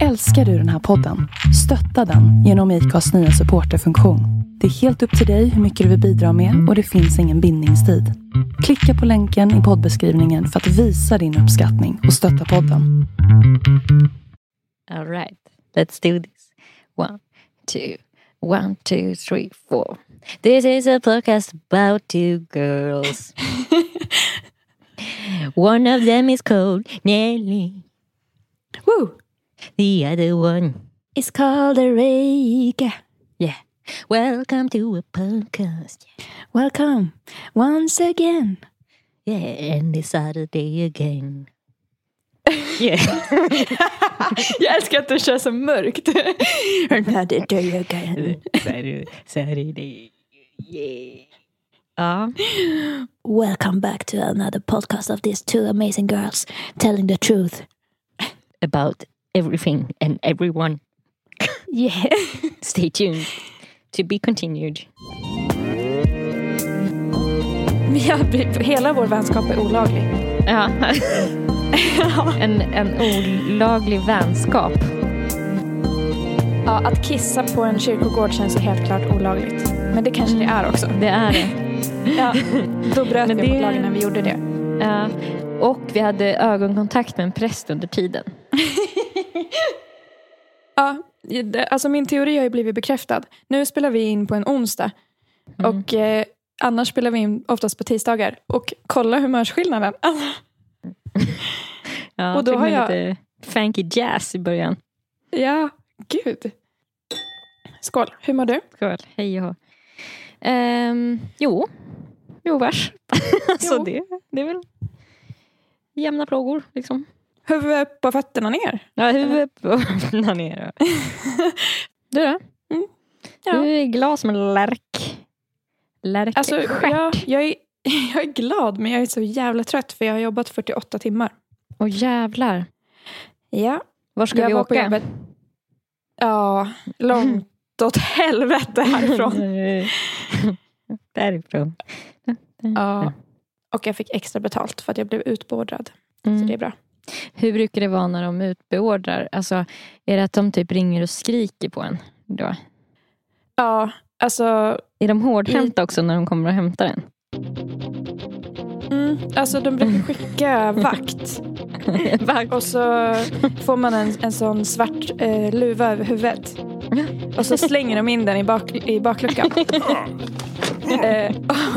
Älskar du den här podden? Stötta den genom IKAs nya supporterfunktion. Det är helt upp till dig hur mycket du vill bidra med och det finns ingen bindningstid. Klicka på länken i poddbeskrivningen för att visa din uppskattning och stötta podden. All right, let's do this. One, two, one, two, three, four. This is a podcast about two girls. one of them is called Nelly. Woo! The other one is called Erika. Yeah. Welcome to a podcast. Welcome once again. Yeah, and it's Saturday again. Yeah. Jag älskar att du kör så mörkt. Another day again. Saturday. Saturday. Yeah. Ja. Welcome back to another podcast of these two amazing girls telling the truth. About everything and everyone. Yeah. Stay tuned. To be continued. Vi har hela vår vänskap är olaglig. Ja. en, en olaglig vänskap. Ja, att kissa på en kyrkogård känns ju helt klart olagligt. Men det kanske det är också. Det är det. Ja, då bröt vi det- mot lagen när vi gjorde det. Ja. Och vi hade ögonkontakt med en präst under tiden. Ja, alltså min teori har ju blivit bekräftad. Nu spelar vi in på en onsdag. Mm. Och eh, annars spelar vi in oftast på tisdagar. Och kolla humörsskillnaden. Alltså, Ja, Och då har jag- lite funky jazz i början. ja, gud. Skål, hur mår du? Skål, hej och. Ehm, Jo, jo vars. alltså Jo. Det, det är väl jämna plågor liksom. Huvudet på fötterna ner. Ja, huvudet på öppna ner. Du då? Ja. Du är glad som en lärk. Lärk Alltså, stjärt. ja, jag, är, jag är glad men jag är så jävla trött för jag har jobbat 48 timmar. Åh jävlar. Ja, Var ska jag vi åka? Ja, långt åt helvete härifrån. Därifrån. Ja. Och jag fick extra betalt för att jag blev utbeordrad. Så Mm. det är bra. Hur brukar det vara när de utbeordrar? Alltså, är det att de typ ringer och skriker på en? Då? Ja, alltså, Är de hårdhänta också när de kommer och hämtar en? mm, alltså de brukar skicka vakt. Vakt. Och så får man en, en sån svart eh, luva över huvudet. Och så slänger de in den i, bak, i bakluckan. eh,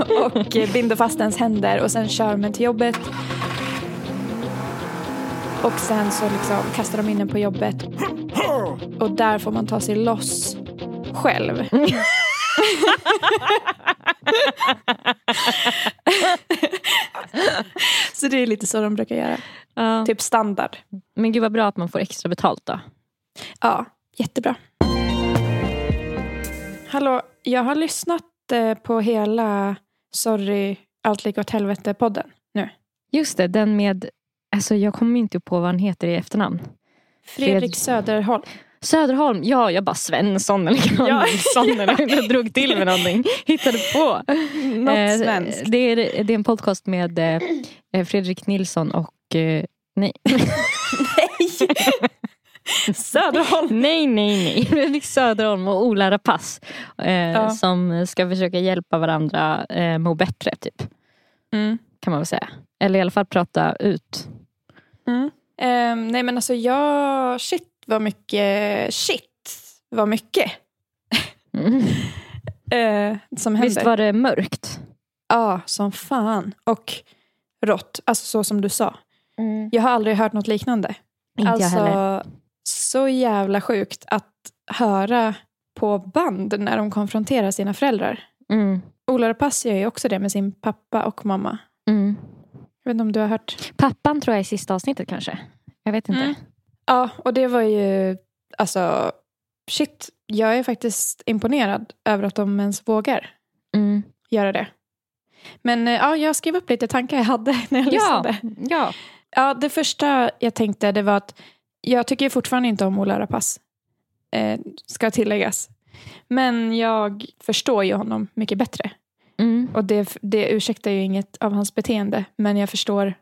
och, och binder fast ens händer och sen kör man till jobbet. Och sen så liksom kastar de in den på jobbet. Och där får man ta sig loss själv. så det är lite så de brukar göra. Ja. Typ standard. Men gud vad bra att man får extra betalt då. Ja, jättebra. Hallå, jag har lyssnat eh, på hela Sorry, allt ligger åt helvete-podden nu. Just det, den med... Alltså jag kommer inte på vad han heter i efternamn. Fredrik Fred- Söderholm. Söderholm, ja jag bara Svensson eller Karlsson eller jag drog till med någonting. Hittade på. Något Eh, svenskt. Det är, det är en podcast med eh, Fredrik Nilsson och eh, nej. Söderholm. nej, nej, nej. Fredrik Söderholm och Ola Rapace. Eh, Ja. Som ska försöka hjälpa varandra eh, må bättre typ. Mm. Kan man väl säga. Eller i alla fall prata ut. Mm. Ehm, nej men alltså jag, shit vad mycket, shit vad mycket Mm. eh, som händer. Visst var det mörkt? Ja, som fan. Och rått, alltså så som du sa. Jag har aldrig hört något liknande. Inte alltså, jag heller. så jävla sjukt att höra på band när de konfronterar sina föräldrar. Mm. Ola Rapace gör ju också det med sin pappa och mamma. Jag vet inte om du har hört? Pappan tror jag i sista avsnittet kanske. Jag vet inte. Mm. Ja, och det var ju, alltså, shit, jag är faktiskt imponerad över att de ens vågar Mm. göra det. Men eh, ja, jag skrev upp lite tankar jag hade när jag Ja, lyssnade. ja. Ja, det första jag tänkte det var att jag tycker fortfarande inte om Ola Rapace. Eh, ska tilläggas. Men jag förstår ju honom mycket bättre. Mm. Och det, det ursäktar ju inget av hans beteende. Men jag förstår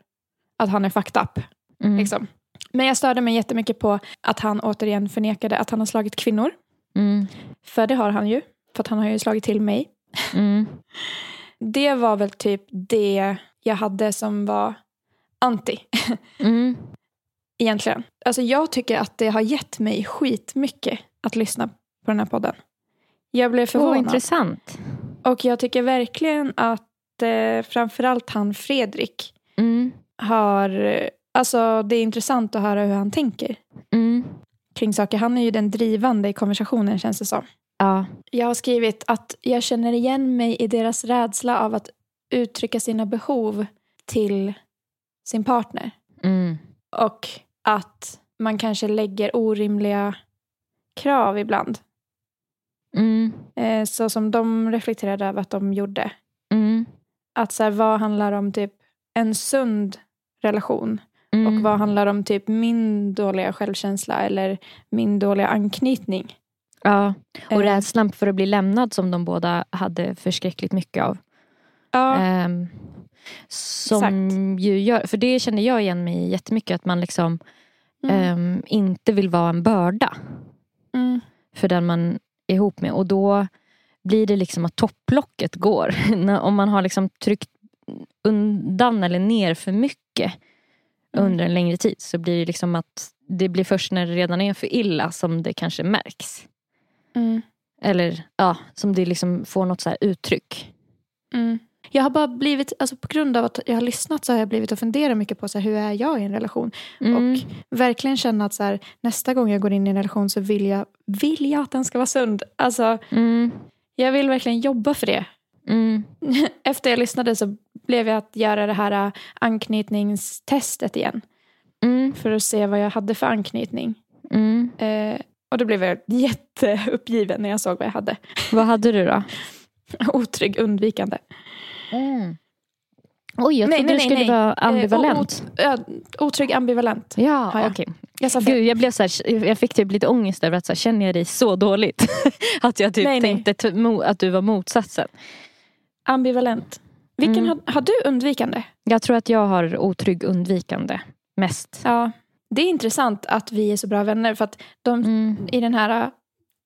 att han är fucked up. Mm. Liksom. Men jag störde mig jättemycket på att han återigen förnekade att han har slagit kvinnor. Mm. För det har han ju. För att han har ju slagit till mig. Mm. Det var väl typ det jag hade som var anti. Mm. Egentligen. Alltså jag tycker att det har gett mig skitmycket att lyssna på den här podden. Jag blev Åh, förvånad. intressant. Och jag tycker verkligen att eh, framförallt han Fredrik Mm. har... Alltså det är intressant att höra hur han tänker Mm. kring saker. Han är ju den drivande i konversationen känns det som. Ja. Jag har skrivit att jag känner igen mig i deras rädsla av att uttrycka sina behov till sin partner. Mm. Och att man kanske lägger orimliga krav ibland. Mm. Eh, så som de reflekterade över att de gjorde. Mm. Att så här, vad handlar om typ en sund relation? Mm. Och vad handlar om typ min dåliga självkänsla eller min dåliga anknytning? Ja, och Eh, rädslan för att bli lämnad som de båda hade förskräckligt mycket av. Ja, Ehm, som Exakt. ju gör, för det känner jag igen mig i jättemycket att man liksom mm, ehm, inte vill vara en börda mm, för den man ihop med. Och då blir det liksom att topplocket går. Om man har liksom tryckt undan eller ner för mycket Mm. under en längre tid så blir det liksom att det blir först när det redan är för illa som det kanske märks. mm, Eller ja, som det liksom får något så här uttryck. mm. Jag har bara blivit, alltså på grund av att jag har lyssnat så har jag blivit att fundera mycket på så här, hur är jag i en relation? Mm. Och verkligen känna att så här, nästa gång jag går in i en relation så vill jag, vill jag att den ska vara sund. Alltså, Mm. jag vill verkligen jobba för det. Mm. Efter jag lyssnade så blev jag att göra det här äh, anknytningstestet igen. Mm. För att se vad jag hade för anknytning. Mm. Eh, och då blev jag jätteuppgiven när jag såg vad jag hade. Vad hade du då? Otrygg, undvikande. Oj, jag Nej, trodde nej, du skulle nej. vara Eh, ambivalent. ja, otrygg, ambivalent. ja, okej. Jag sa. Gud, jag blev så här, jag fick typ lite ångest över att så här, känner jag dig så dåligt? att jag typ Nej, tänkte att du var motsatsen. Ambivalent. Vilken Mm. har, har du undvikande? Jag tror att jag har otrygg undvikande mest. Ja. Det är intressant att vi är så bra vänner. För att de, Mm. i den här,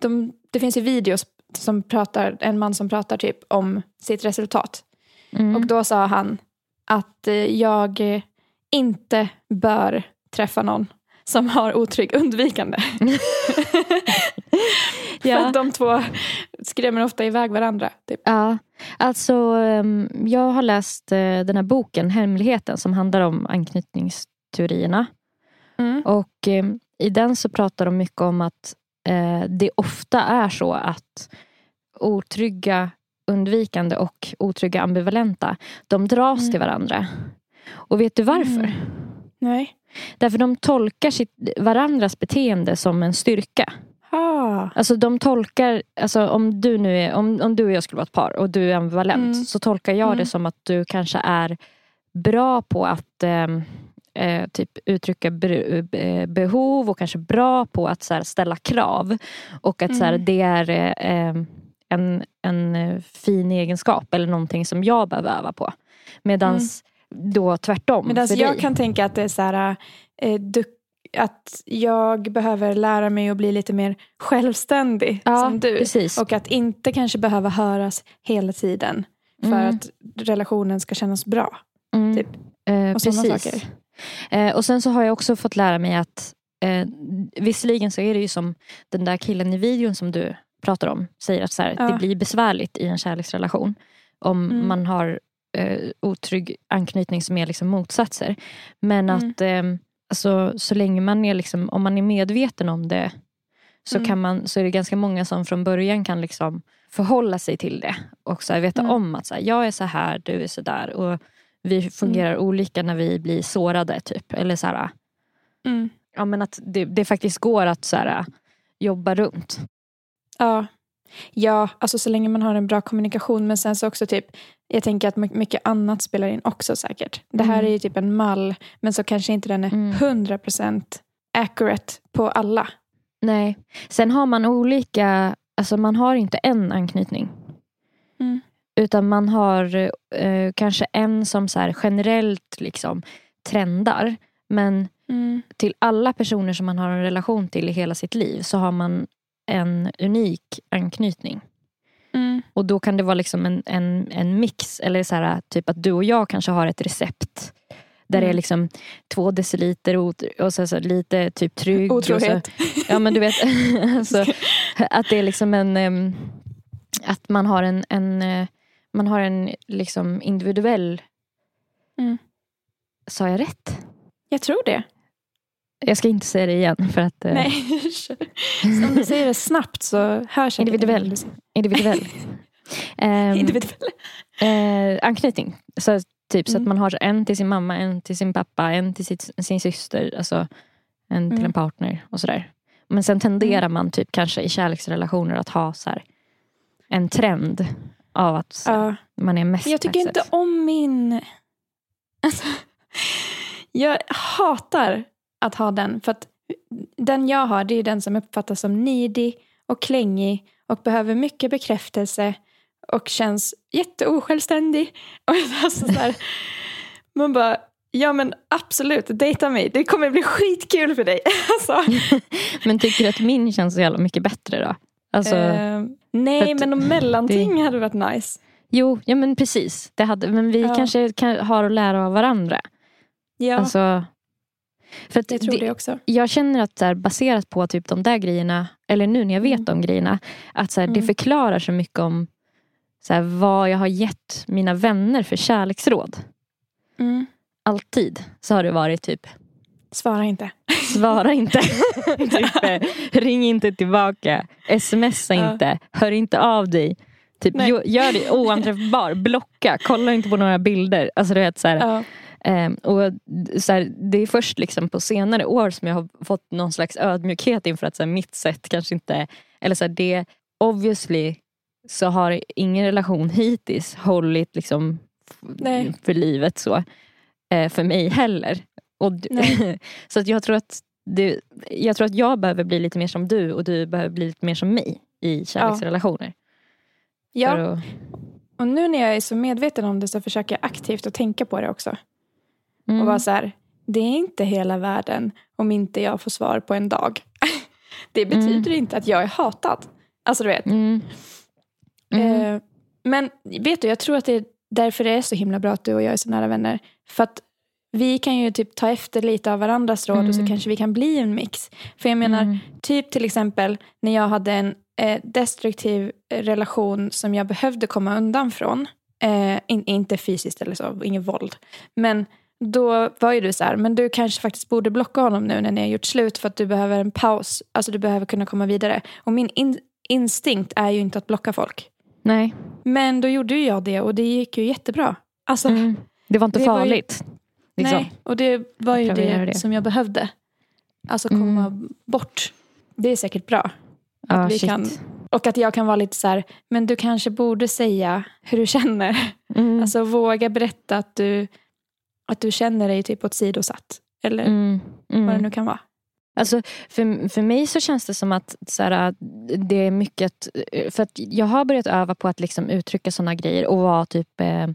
de, det finns ju videos som pratar, en man som pratar typ om sitt resultat. Mm. Och då sa han att eh, jag eh, inte bör träffa någon som har otrygg undvikande. För Ja. att de två skrämmer ofta iväg varandra. Typ. Ja, alltså ehm, jag har läst eh, den här boken Hemligheten som handlar om anknytningsteorierna. Mm. Och eh, i den så pratar de mycket om att det ofta är så att otrygga undvikande och otrygga ambivalenta, de dras Mm. till varandra. Och vet du varför? Mm. Nej. Därför de tolkar sitt, varandras beteende som en styrka. Ah. Alltså de tolkar, alltså om du nu är, om, om du och jag skulle vara ett par och du är ambivalent Mm. så tolkar jag Mm. det som att du kanske är bra på att ehm, eh, typ uttrycka be, behov och kanske bra på att så ställa krav. Och att så Mm. det är eh, em, en, en eh, fin egenskap eller någonting som jag behöver öva på. Medans då tvärtom Medan för jag dig. kan tänka att det är så här, eh, du, att jag behöver lära mig att bli lite mer självständig ja, som du. Precis. Och att inte kanske behöva höras hela tiden för Mm. att relationen ska kännas bra. Mm. typ. Eh, Och sådana precis. saker. Eh, och sen så har jag också fått lära mig att eh, visserligen så är det ju som den där killen i videon som du pratar om säger att så här, Ja. det blir besvärligt i en kärleksrelation om Mm. man har eh, otrygg anknytning som är liksom motsatser. Men Mm. att eh, alltså, så länge man är liksom, om man är medveten om det så, Mm. kan man, så är det ganska många som från början kan liksom förhålla sig till det och så här, veta Mm. om att så här, jag är så här, du är så där. Och vi fungerar olika när vi blir sårade. typ. Eller så här, Mm. ja, men att det, det faktiskt går att så här, jobba runt. Ja. ja, alltså så länge man har en bra kommunikation. Men sen så också typ, jag tänker att my- mycket annat spelar in också säkert. Det här Mm. är ju typ en mall, men så kanske inte den är Mm. 100% accurate på alla. Nej. Sen har man olika, alltså man har inte en anknytning. Mm. Utan man har eh, kanske en som så här generellt liksom trendar. Men Mm. till alla personer som man har en relation till i hela sitt liv så har man en unik anknytning. Mm. Och då kan det vara liksom en, en, en mix. Eller så här, typ att du och jag kanske har ett recept. Där det är Mm. liksom två deciliter ot- och så, så lite typ trygg. Och så, Otrohet. ja men du vet. alltså, att det är liksom en... att man har en, en, eh, man har en liksom individuell... Mm. Sa jag rätt? Jag tror det. Jag ska inte säga det igen för att... eh, Nej. Om du säger det snabbt så hörs Individuell. Individuell. Ehm, Individuell. eh, anknytning. Så, typ, så att Mm. man har en till sin mamma, en till sin pappa, en till sitt, sin syster. Alltså en till Mm. en partner och sådär. Men sen tenderar man typ kanske i kärleksrelationer att ha så här, en trend av att Ja. man är mest Jag tycker inte om min... Alltså, jag hatar att ha den. För att den jag har det är den som uppfattas som needy och klängig och behöver mycket bekräftelse och känns jätteosjälvständig. Och alltså så här, man bara, ja men absolut, dejta mig. Det kommer bli skitkul för dig. Alltså, Men tycker du att min känns så jävla mycket bättre då? Alltså, eh, nej, men om mellanting hade varit nice. Jo, ja men precis. Det hade, men vi Ja. kanske kan, har att lära av varandra. Ja, Alltså, för att jag tror det också. jag känner att så här, baserat på typ de där grejerna, eller nu när jag vet Mm. de grejerna, att så här, det Mm. förklarar så mycket om så här, vad jag har gett mina vänner för kärleksråd. Mm. Alltid så har det varit typ, Svara inte. svara inte. typ, ring inte tillbaka. Smsa Ja. inte. Hör inte av dig. Typ, Nej. gör dig oanträffbar. Blocka. Kolla inte på några bilder. Alltså, du vet, så här, Ja. Ehm, och så här, det är först liksom på senare år som jag har fått någon slags ödmjukhet inför att så här, mitt sätt kanske inte... Eller så här, det, obviously så har ingen relation hittills hållit liksom Nej. för livet så. eh, för mig heller. Och, så att jag tror att det, jag tror att jag behöver bli lite mer som du och du behöver bli lite mer som mig i kärleksrelationer. Ja, att, och nu när jag är så medveten om det så försöker jag aktivt att tänka på det också. Mm, Och vara så här, det är inte hela världen om inte jag får svar på en dag. det betyder inte att jag är hatad. Alltså du vet. mm, mm, Eh, men vet du, jag tror att det är därför det är så himla bra att du och jag är så nära vänner. För att vi kan ju typ ta efter lite av varandras råd och så Mm. kanske vi kan bli en mix. För jag menar, mm, Typ till exempel när jag hade en eh, destruktiv relation som jag behövde komma undan från. Eh, in, inte fysiskt eller så, inget våld. Men då var ju du så här, men du kanske faktiskt borde blocka honom nu när ni har gjort slut för att du behöver en paus. Alltså du behöver kunna komma vidare. Och min in, instinkt är ju inte att blocka folk. nej. Men då gjorde ju jag det och det gick ju jättebra. Alltså, Mm. Det var inte Det var ju- farligt. liksom. nej. Och det var ju det, det. som jag behövde. Alltså komma bort. Det är säkert bra. Ja, vi shit. kan- Och att jag kan vara lite så här, men du kanske borde säga hur du känner. Mm. Alltså våga berätta att du, att du känner dig typ åsidosatt. Eller mm. vad det Mm. nu kan vara. Alltså, för, för mig så känns det som att så här, det är mycket... För att jag har börjat öva på att liksom uttrycka såna grejer och vara typ eh,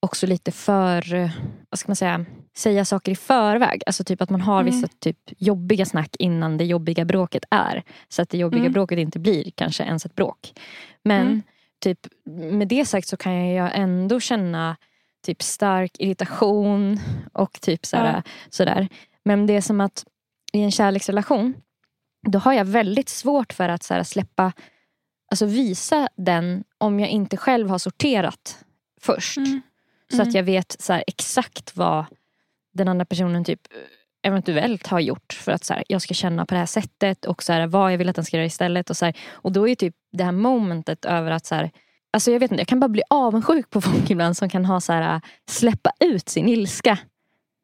också lite för... Vad ska man säga? Säga saker i förväg. Alltså typ att man har Mm. vissa typ jobbiga snack innan det jobbiga bråket är. Så att det jobbiga Mm. bråket inte blir kanske ens ett bråk. Men Mm. typ med det sagt så kan jag ändå känna typ stark irritation och typ så här, Ja. sådär. Men det är som att i en kärleksrelation då har jag väldigt svårt för att så här, släppa, alltså visa den om jag inte själv har sorterat först. Mm. Så Mm. att jag vet så här, exakt vad den andra personen typ eventuellt har gjort för att så här, jag ska känna på det här sättet och så här, vad jag vill att den ska göra istället. Och, så här, och då är typ det här momentet över att så Alltså jag vet inte, jag kan bara bli avundsjuk på folk ibland som kan ha så här, släppa ut sin ilska.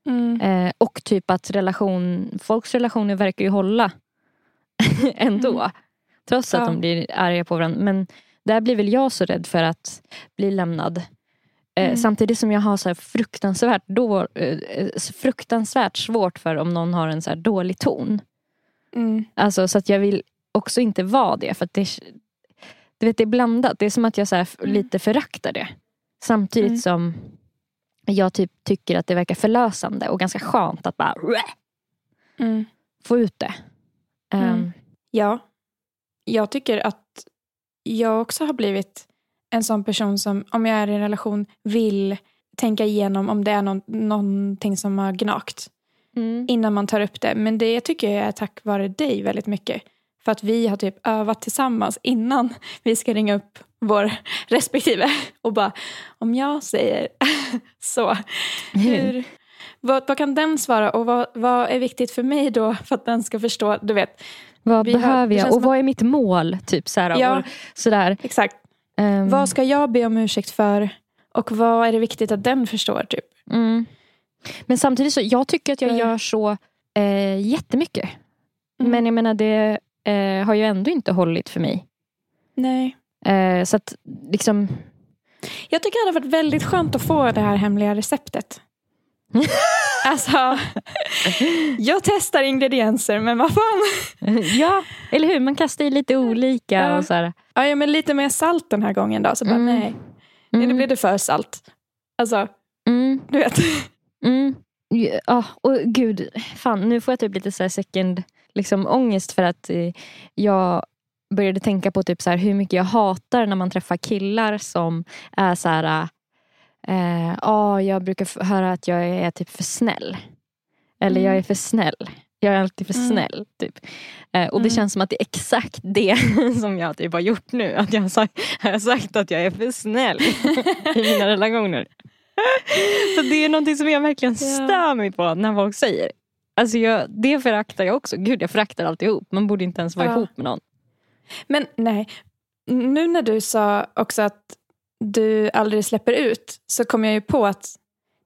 Mm. Eh, och typ att relation, folks relationer verkar ju hålla ändå. Mm. Trots att Ja. de blir arga på varandra. Men där blir väl jag så rädd för att bli lämnad. Eh, Mm. Samtidigt som jag har så här fruktansvärt, då, eh, fruktansvärt svårt för om någon har en så här dålig ton. Mm. Alltså, så att jag vill också inte vara det. För att det, du vet, det är blandat. Det är som att jag så här Mm. lite föraktar det. Samtidigt Mm. som jag typ tycker att det verkar förlösande och ganska skönt att bara Mm. få ut det. Ehm, Ja. Jag tycker att jag också har blivit en sån person som om jag är i en relation vill tänka igenom om det är någon, någonting som har gnagt mm. innan man tar upp det. Men det tycker jag är tack vare dig väldigt mycket. För att vi har typ övat tillsammans innan vi ska ringa upp vår respektive och bara om jag säger så, hur, vad, vad kan den svara och vad, vad är viktigt för mig då för att den ska förstå, du vet. Vad behöver jag och vad är mitt mål? Typ så här, Ja. och sådär. Exakt. Ehm, Vad ska jag be om ursäkt för och vad är det viktigt att den förstår typ? mm. Men samtidigt så, jag tycker att jag Eh. gör så eh, jättemycket. Mm. Men jag menar det eh, har ju ändå inte hållit för mig. Nej. Eh, så att liksom, Jag tycker det hade varit väldigt skönt att få det här hemliga receptet. alltså, jag testar ingredienser men vad fan. ja, eller hur? Man kastar i lite olika Ja. och så här. Ja, ja, men lite mer salt den här gången då. Så bara Mm. nej, nu Mm, blir det för salt. Alltså, mm, du vet. mm. Ja, och gud, fan nu får jag typ lite så här second liksom, ångest för att eh, jag började tänka på typ så här, hur mycket jag hatar när man träffar killar som är så här eh, ah, jag brukar höra att jag är typ för snäll. Eller Mm. jag är för snäll. Jag är alltid för Mm. snäll. Typ. Eh, och det Mm. känns som att det är exakt det som jag typ har gjort nu. Att jag har sagt, jag har sagt att jag är för snäll i mina relationer. Så det är någonting som jag verkligen stör mig på när folk säger. Alltså jag, det föraktar jag också. Gud jag föraktar alltihop. Man borde inte ens vara Ja. ihop med någon. Men nej, nu när du sa också att du aldrig släpper ut så kom jag ju på att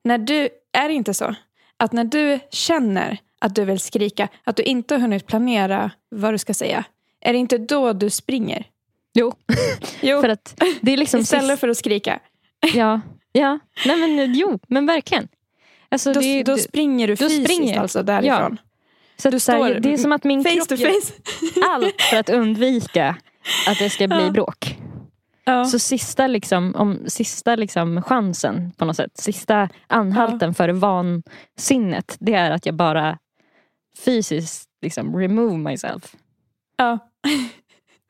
när du, är det inte så? Att när du känner att du vill skrika, att du inte har hunnit planera vad du ska säga, är det inte då du springer? Jo. Jo, För att det är liksom istället för att skrika. Ja, ja. Nej men jo, men verkligen. Alltså, Då, det, då springer du fysiskt springer alltså därifrån. så du att, så här, står det är som att min Face kropp to face. allt för att undvika att det ska bli Ja. bråk. Ja. Så sista, liksom, om, sista liksom chansen på något sätt, sista anhalten för vansinnet, det är att jag bara fysiskt liksom remove myself. Ja.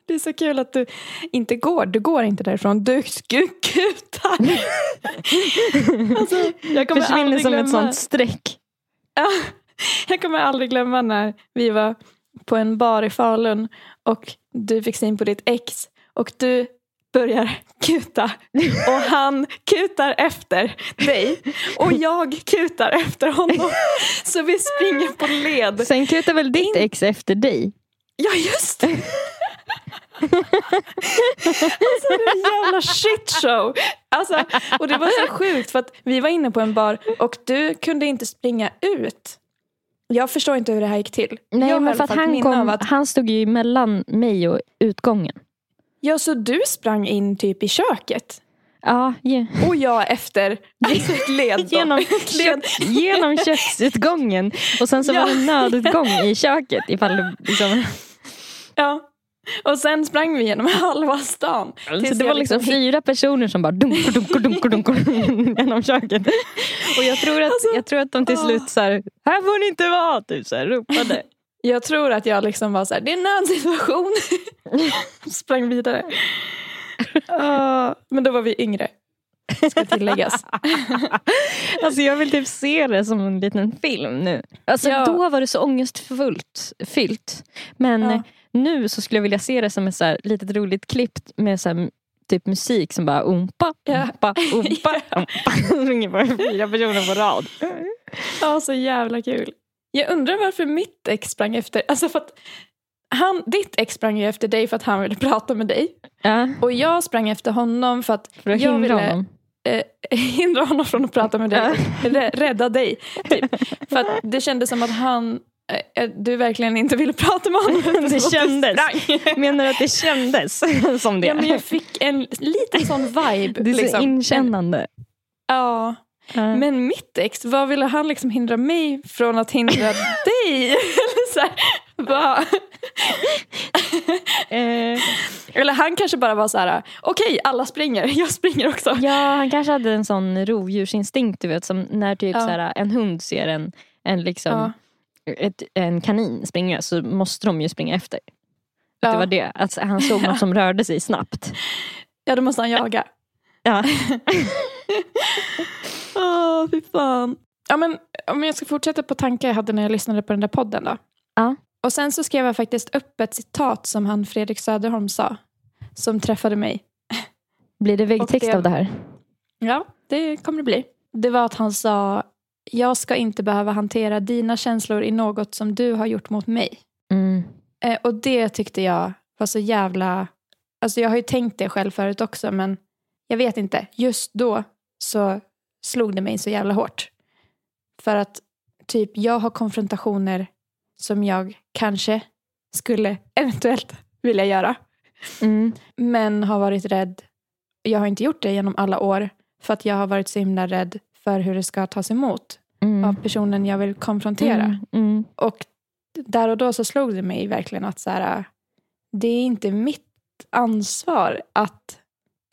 Det är så kul att du inte går. Du går inte därifrån. Du kutar. alltså, jag kommer Försvinner aldrig som glömma. ett sånt streck. Ja, jag kommer aldrig glömma när vi var på en bar i Falun och du fick syn på ditt ex och du börjar kuta och han kutar efter dig och jag kutar efter honom. Så vi springer på led. Sen kutar väl ditt ex efter dig? Ja, just det. Alltså det är en jävla shit show. Alltså, och det var så sjukt för att vi var inne på en bar och du kunde inte springa ut. Jag förstår inte hur det här gick till. Nej jag men för att han, kom, att, han stod ju mellan mig och utgången. Ja, så du sprang in typ i köket. Ja, ge, Och jag efter alltså ett led. genom, led. genom köksutgången. Och sen så Ja. var det en nödutgång i köket ifall det liksom, Ja. Och sen sprang vi genom halva stan. Alltså, det var liksom fyra personer som bara dunkor, dunkor, dunkor, dunkor genom köket. Och jag tror att, Alltså, jag tror att de till slut så här, här får ni inte vara, typ så här, ropade. Jag tror att jag liksom var så här, det är en nödsituation. Sprang vidare. Ah, men då var vi yngre. Ska tilläggas. Alltså jag vill typ se det som en liten film nu. Alltså Ja. då var det så ångestfullt fyllt. Men Ja. Nu så skulle jag vilja se det som ett så här litet roligt klipp med så här, typ musik som bara umpa, Ja. umpa, umpa, umpa. Ringer bara fyra personer på rad. Ja, så jävla kul. Jag undrar varför mitt ex sprang efter. Alltså för att han, ditt ex sprang ju efter dig för att han ville prata med dig. Ja, och jag sprang efter honom för att, för att jag ville honom. eh, hindra honom från att prata med dig. och rä- Rädda dig. Typ. För att det kändes som att han, du verkligen inte ville prata med honom. Det kändes. Menar du att det kändes som det? Ja, men jag fick en liten sån vibe. det är så liksom. inkännande. Ja, men mitt ex, vad ville han liksom hindra mig från att hindra dig? Eller så här, vad? Eh, Eller han kanske bara var så här, okej alla springer, jag springer också. Ja, han kanske hade en sån rovdjursinstinkt du vet. Som när typ Ja. så här, en hund ser en, en, liksom. Ett, en kanin springa så måste de ju springa efter. Ja. Det var det, att han såg något som rörde sig snabbt. Ja, då måste han jaga. Ja. Åh, fy fan. Ja, men, om jag ska fortsätta på tankar jag hade när jag lyssnade på den där podden då. Ja. Och sen så skrev jag faktiskt upp ett citat som han Fredrik Söderholm sa. Som träffade mig. Blir det väggtext det- av det här? Ja, det kommer det bli. Det var att han sa, jag ska inte behöva hantera dina känslor i något som du har gjort mot mig. Mm. Eh, och det tyckte jag var så jävla... Alltså jag har ju tänkt det själv förut också men jag vet inte. Just då så slog det mig så jävla hårt. För att typ jag har konfrontationer som jag kanske skulle eventuellt vilja göra. Mm. Men har varit rädd. Jag har inte gjort det genom alla år för att jag har varit så himla rädd för hur det ska tas emot Mm. av personen jag vill konfrontera. Mm. Mm. Och där och då så slog det mig verkligen att så här, det är inte mitt ansvar att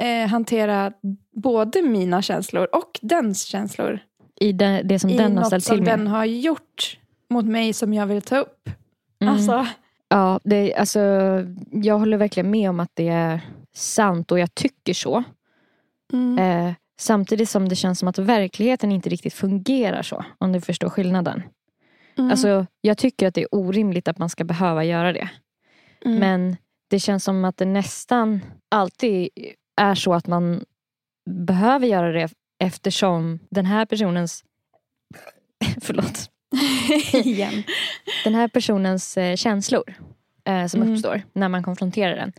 eh, hantera både mina känslor och dens känslor I det, det som i den har något ställt som till med. den har gjort mot mig som jag vill ta upp. Mm. Alltså, Ja, det, alltså, jag håller verkligen med om att det är sant och jag tycker så. mm, Eh, samtidigt som det känns som att verkligheten inte riktigt fungerar så. Om du förstår skillnaden. mm, Alltså, jag tycker att det är orimligt att man ska behöva göra det. mm, Men det känns som att det nästan alltid är så att man behöver göra det eftersom den här personens förlåt, igen. den här personens eh, känslor eh, som Mm. uppstår när man konfronterar den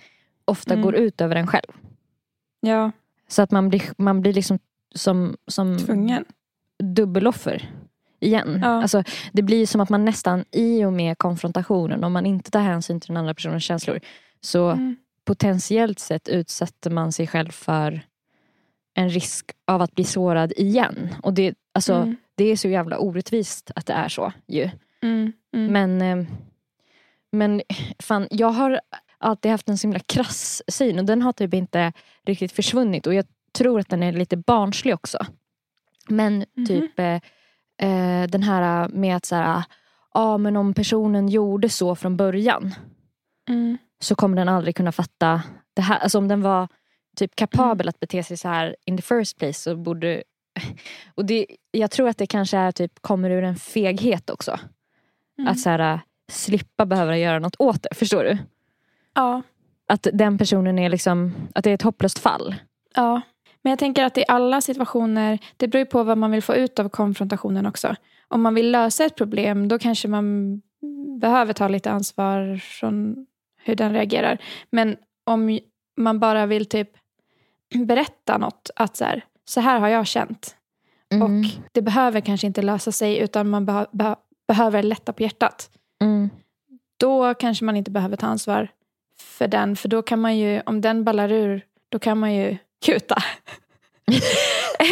ofta Mm. går ut över en själv. Ja, Så att man blir, man blir liksom som, som tvungen. dubbeloffer igen. Ja. Alltså, det blir som att man nästan i och med konfrontationen, om man inte tar hänsyn till den andra personens känslor, så Mm, potentiellt sett utsätter man sig själv för en risk av att bli sårad igen. Och det, alltså, mm, det är så jävla orättvist att det är så. Ju. mm, mm. Men, eh, men fan, jag har alltid haft en så himla krass syn och den har typ inte riktigt försvunnit. Och jag tror att den är lite barnslig också. Men Mhm. typ eh, eh, den här med att så här, ah, men om personen gjorde så från början Mm, så kommer den aldrig kunna fatta det här. Alltså om den var typ kapabel Mm. att bete sig så här in the first place så borde... Och det, jag tror att det kanske är typ kommer ur en feghet också. mm. Att så här, slippa behöva göra något åt det. Förstår du? Ja, Att den personen är liksom, att det är ett hopplöst fall. Ja, men jag tänker att i alla situationer, det beror ju på vad man vill få ut av konfrontationen också. Om man vill lösa ett problem, då kanske man behöver ta lite ansvar från hur den reagerar. Men om man bara vill typ berätta något, att så här, så här har jag känt. Mm. Och det behöver kanske inte lösa sig, utan man beha- beha- behöver lätta på hjärtat. Mm. Då kanske man inte behöver ta ansvar för den, för då kan man ju, om den ballar ur, då kan man ju kuta.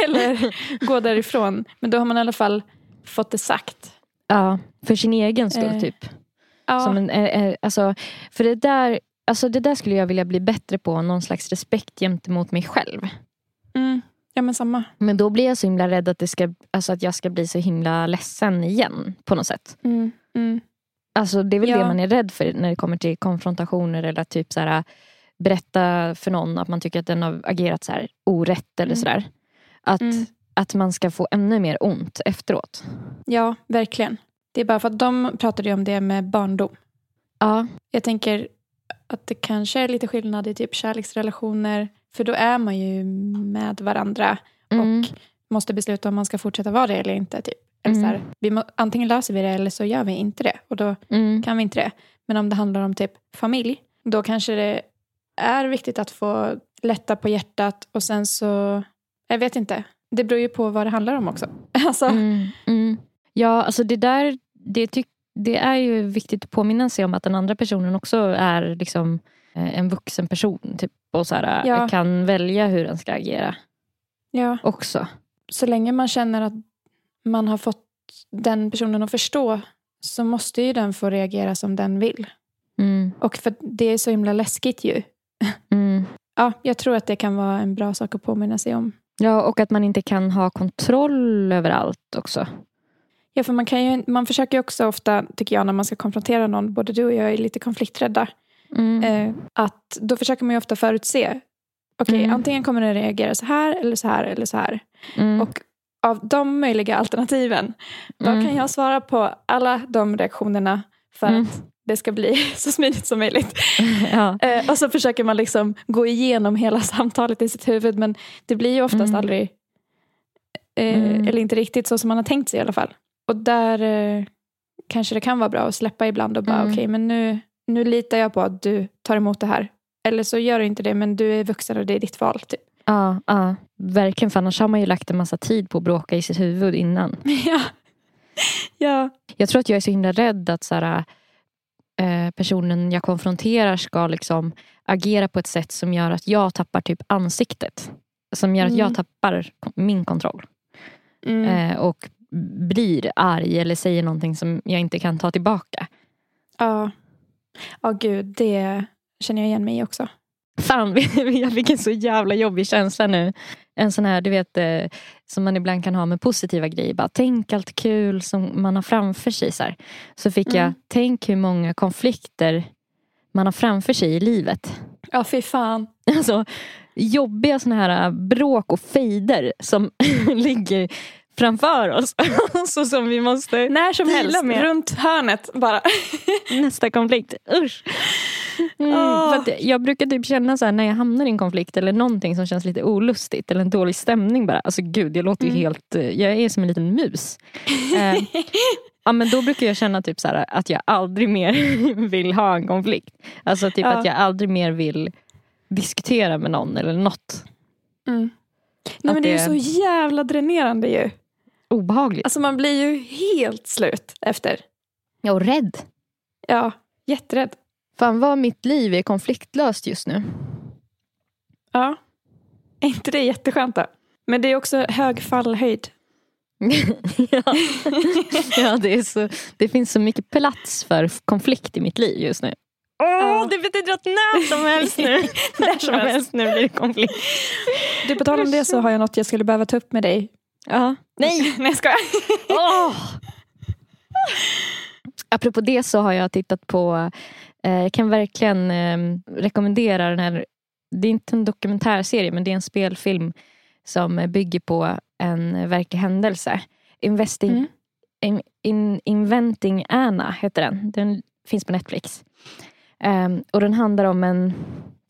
Eller gå därifrån. Men då har man i alla fall fått det sagt. Ja, för sin egen skull Eh, typ. Ja, Som en, eh, eh, alltså, för det där, alltså det där skulle jag vilja bli bättre på. Någon slags respekt gentemot mig själv. mm, ja men samma. Men då blir jag så himla rädd att, det ska, alltså att jag ska bli så himla ledsen igen. På något sätt. Mm, mm, Alltså det är väl Ja. det man är rädd för när det kommer till konfrontationer eller typ så här, berätta för någon att man tycker att den har agerat så här orätt eller Mm. sådär. Att, Mm. att man ska få ännu mer ont efteråt. ja, verkligen. Det är bara för att de pratade ju om det med barndom. Ja. Jag tänker att det kanske är lite skillnad i typ kärleksrelationer. För då är man ju med varandra Mm. och måste besluta om man ska fortsätta vara det eller inte. Typ. Eller Mm. så här, vi må, antingen löser vi det eller så gör vi inte det. Och då Mm. kan vi inte det. Men om det handlar om typ familj, då kanske det är viktigt att få lätta på hjärtat och sen så, jag vet inte. Det beror ju på vad det handlar om också. Alltså, Mm. Mm. Ja, alltså det där det, tyck, det är ju viktigt att påminna sig om att den andra personen också är liksom eh, en vuxen person. Typ, och så här, Ja. kan välja hur den ska agera ja, också. så länge man känner att man har fått den personen att förstå så måste ju den få reagera som den vill. Mm. Och för det är så himla läskigt ju. Mm. ja, jag tror att det kan vara en bra sak att påminna sig om. Ja, och att man inte kan ha kontroll över allt också. Ja, för man, kan ju, man försöker ju också ofta, tycker jag, när man ska konfrontera någon, både du och jag är lite konflikträdda, Mm. eh, att då försöker man ju ofta förutse. Okej, Mm. antingen kommer den reagera så här, eller så här, eller så här. Mm. Och av de möjliga alternativen, då Mm. kan jag svara på alla de reaktionerna för Mm. att det ska bli så smidigt som möjligt. ja. Eh, och så försöker man liksom gå igenom hela samtalet i sitt huvud, men det blir ju oftast Mm. aldrig, eh, Mm. eller inte riktigt så som man har tänkt sig i alla fall. Och där eh, kanske det kan vara bra att släppa ibland och bara Mm. okej, men nu, nu litar jag på att du tar emot det här. Eller så gör du inte det, men du är vuxen och det är ditt val. Typ. Ja, ja, verkligen. För annars har man ju lagt en massa tid på att bråka i sitt huvud innan. ja. ja. Jag tror att jag är så himla rädd att så här, eh, personen jag konfronterar ska liksom agera på ett sätt som gör att jag tappar typ ansiktet. Som gör att Mm. jag tappar kon- min kontroll. Mm. Eh, och blir arg eller säger någonting som jag inte kan ta tillbaka. Ja. Ja, gud, det känner jag igen mig i också. Fan, jag fick en så jävla jobbig känsla nu. En sån här, du vet, eh, som man ibland kan ha med positiva grejer. Bara, tänk allt kul som man har framför sig. Så, här. så fick jag, Mm. tänk hur många konflikter man har framför sig i livet. Ja, fy fan. Alltså jobbiga såna här bråk och fejder som ligger framför oss. så som vi måste När som helst, med. runt hörnet bara. nästa konflikt. Usch. Mm, Åh. för jag brukar typ känna så här när jag hamnar i en konflikt eller någonting som känns lite olustigt eller en dålig stämning bara. Alltså gud, jag låter ju Mm. helt... eh, Jag är som en liten mus. Eh, ja, men då brukar jag känna typ så här, att jag aldrig mer vill ha en konflikt. Alltså typ Ja. att jag aldrig mer vill diskutera med någon eller något. Mm. Nej, men det är ju så jävla dränerande ju. Obehagligt. Alltså man blir ju helt slut efter. Ja, och rädd. Ja, jätterädd. Fan vad mitt liv är konfliktlöst just nu. Ja. Är inte det jätteskönt då? Men det är också hög fallhöjd. ja, ja det, är så, det finns så mycket plats för konflikt i mitt liv just nu. Åh, Ja. Det betyder att när som helst nu, när som helst nu blir det konflikt. Du, på tal om det så har jag något jag skulle behöva ta upp med dig. Ja. Nej! Nej, jag skojar. Åh! Apropå det så har jag tittat på, jag kan verkligen eh, rekommendera den här, det är inte en dokumentärserie men det är en spelfilm som bygger på en verklig händelse. Investing, Mm. in, in, Inventing Anna heter den. Den finns på Netflix. Ehm, och den handlar om en,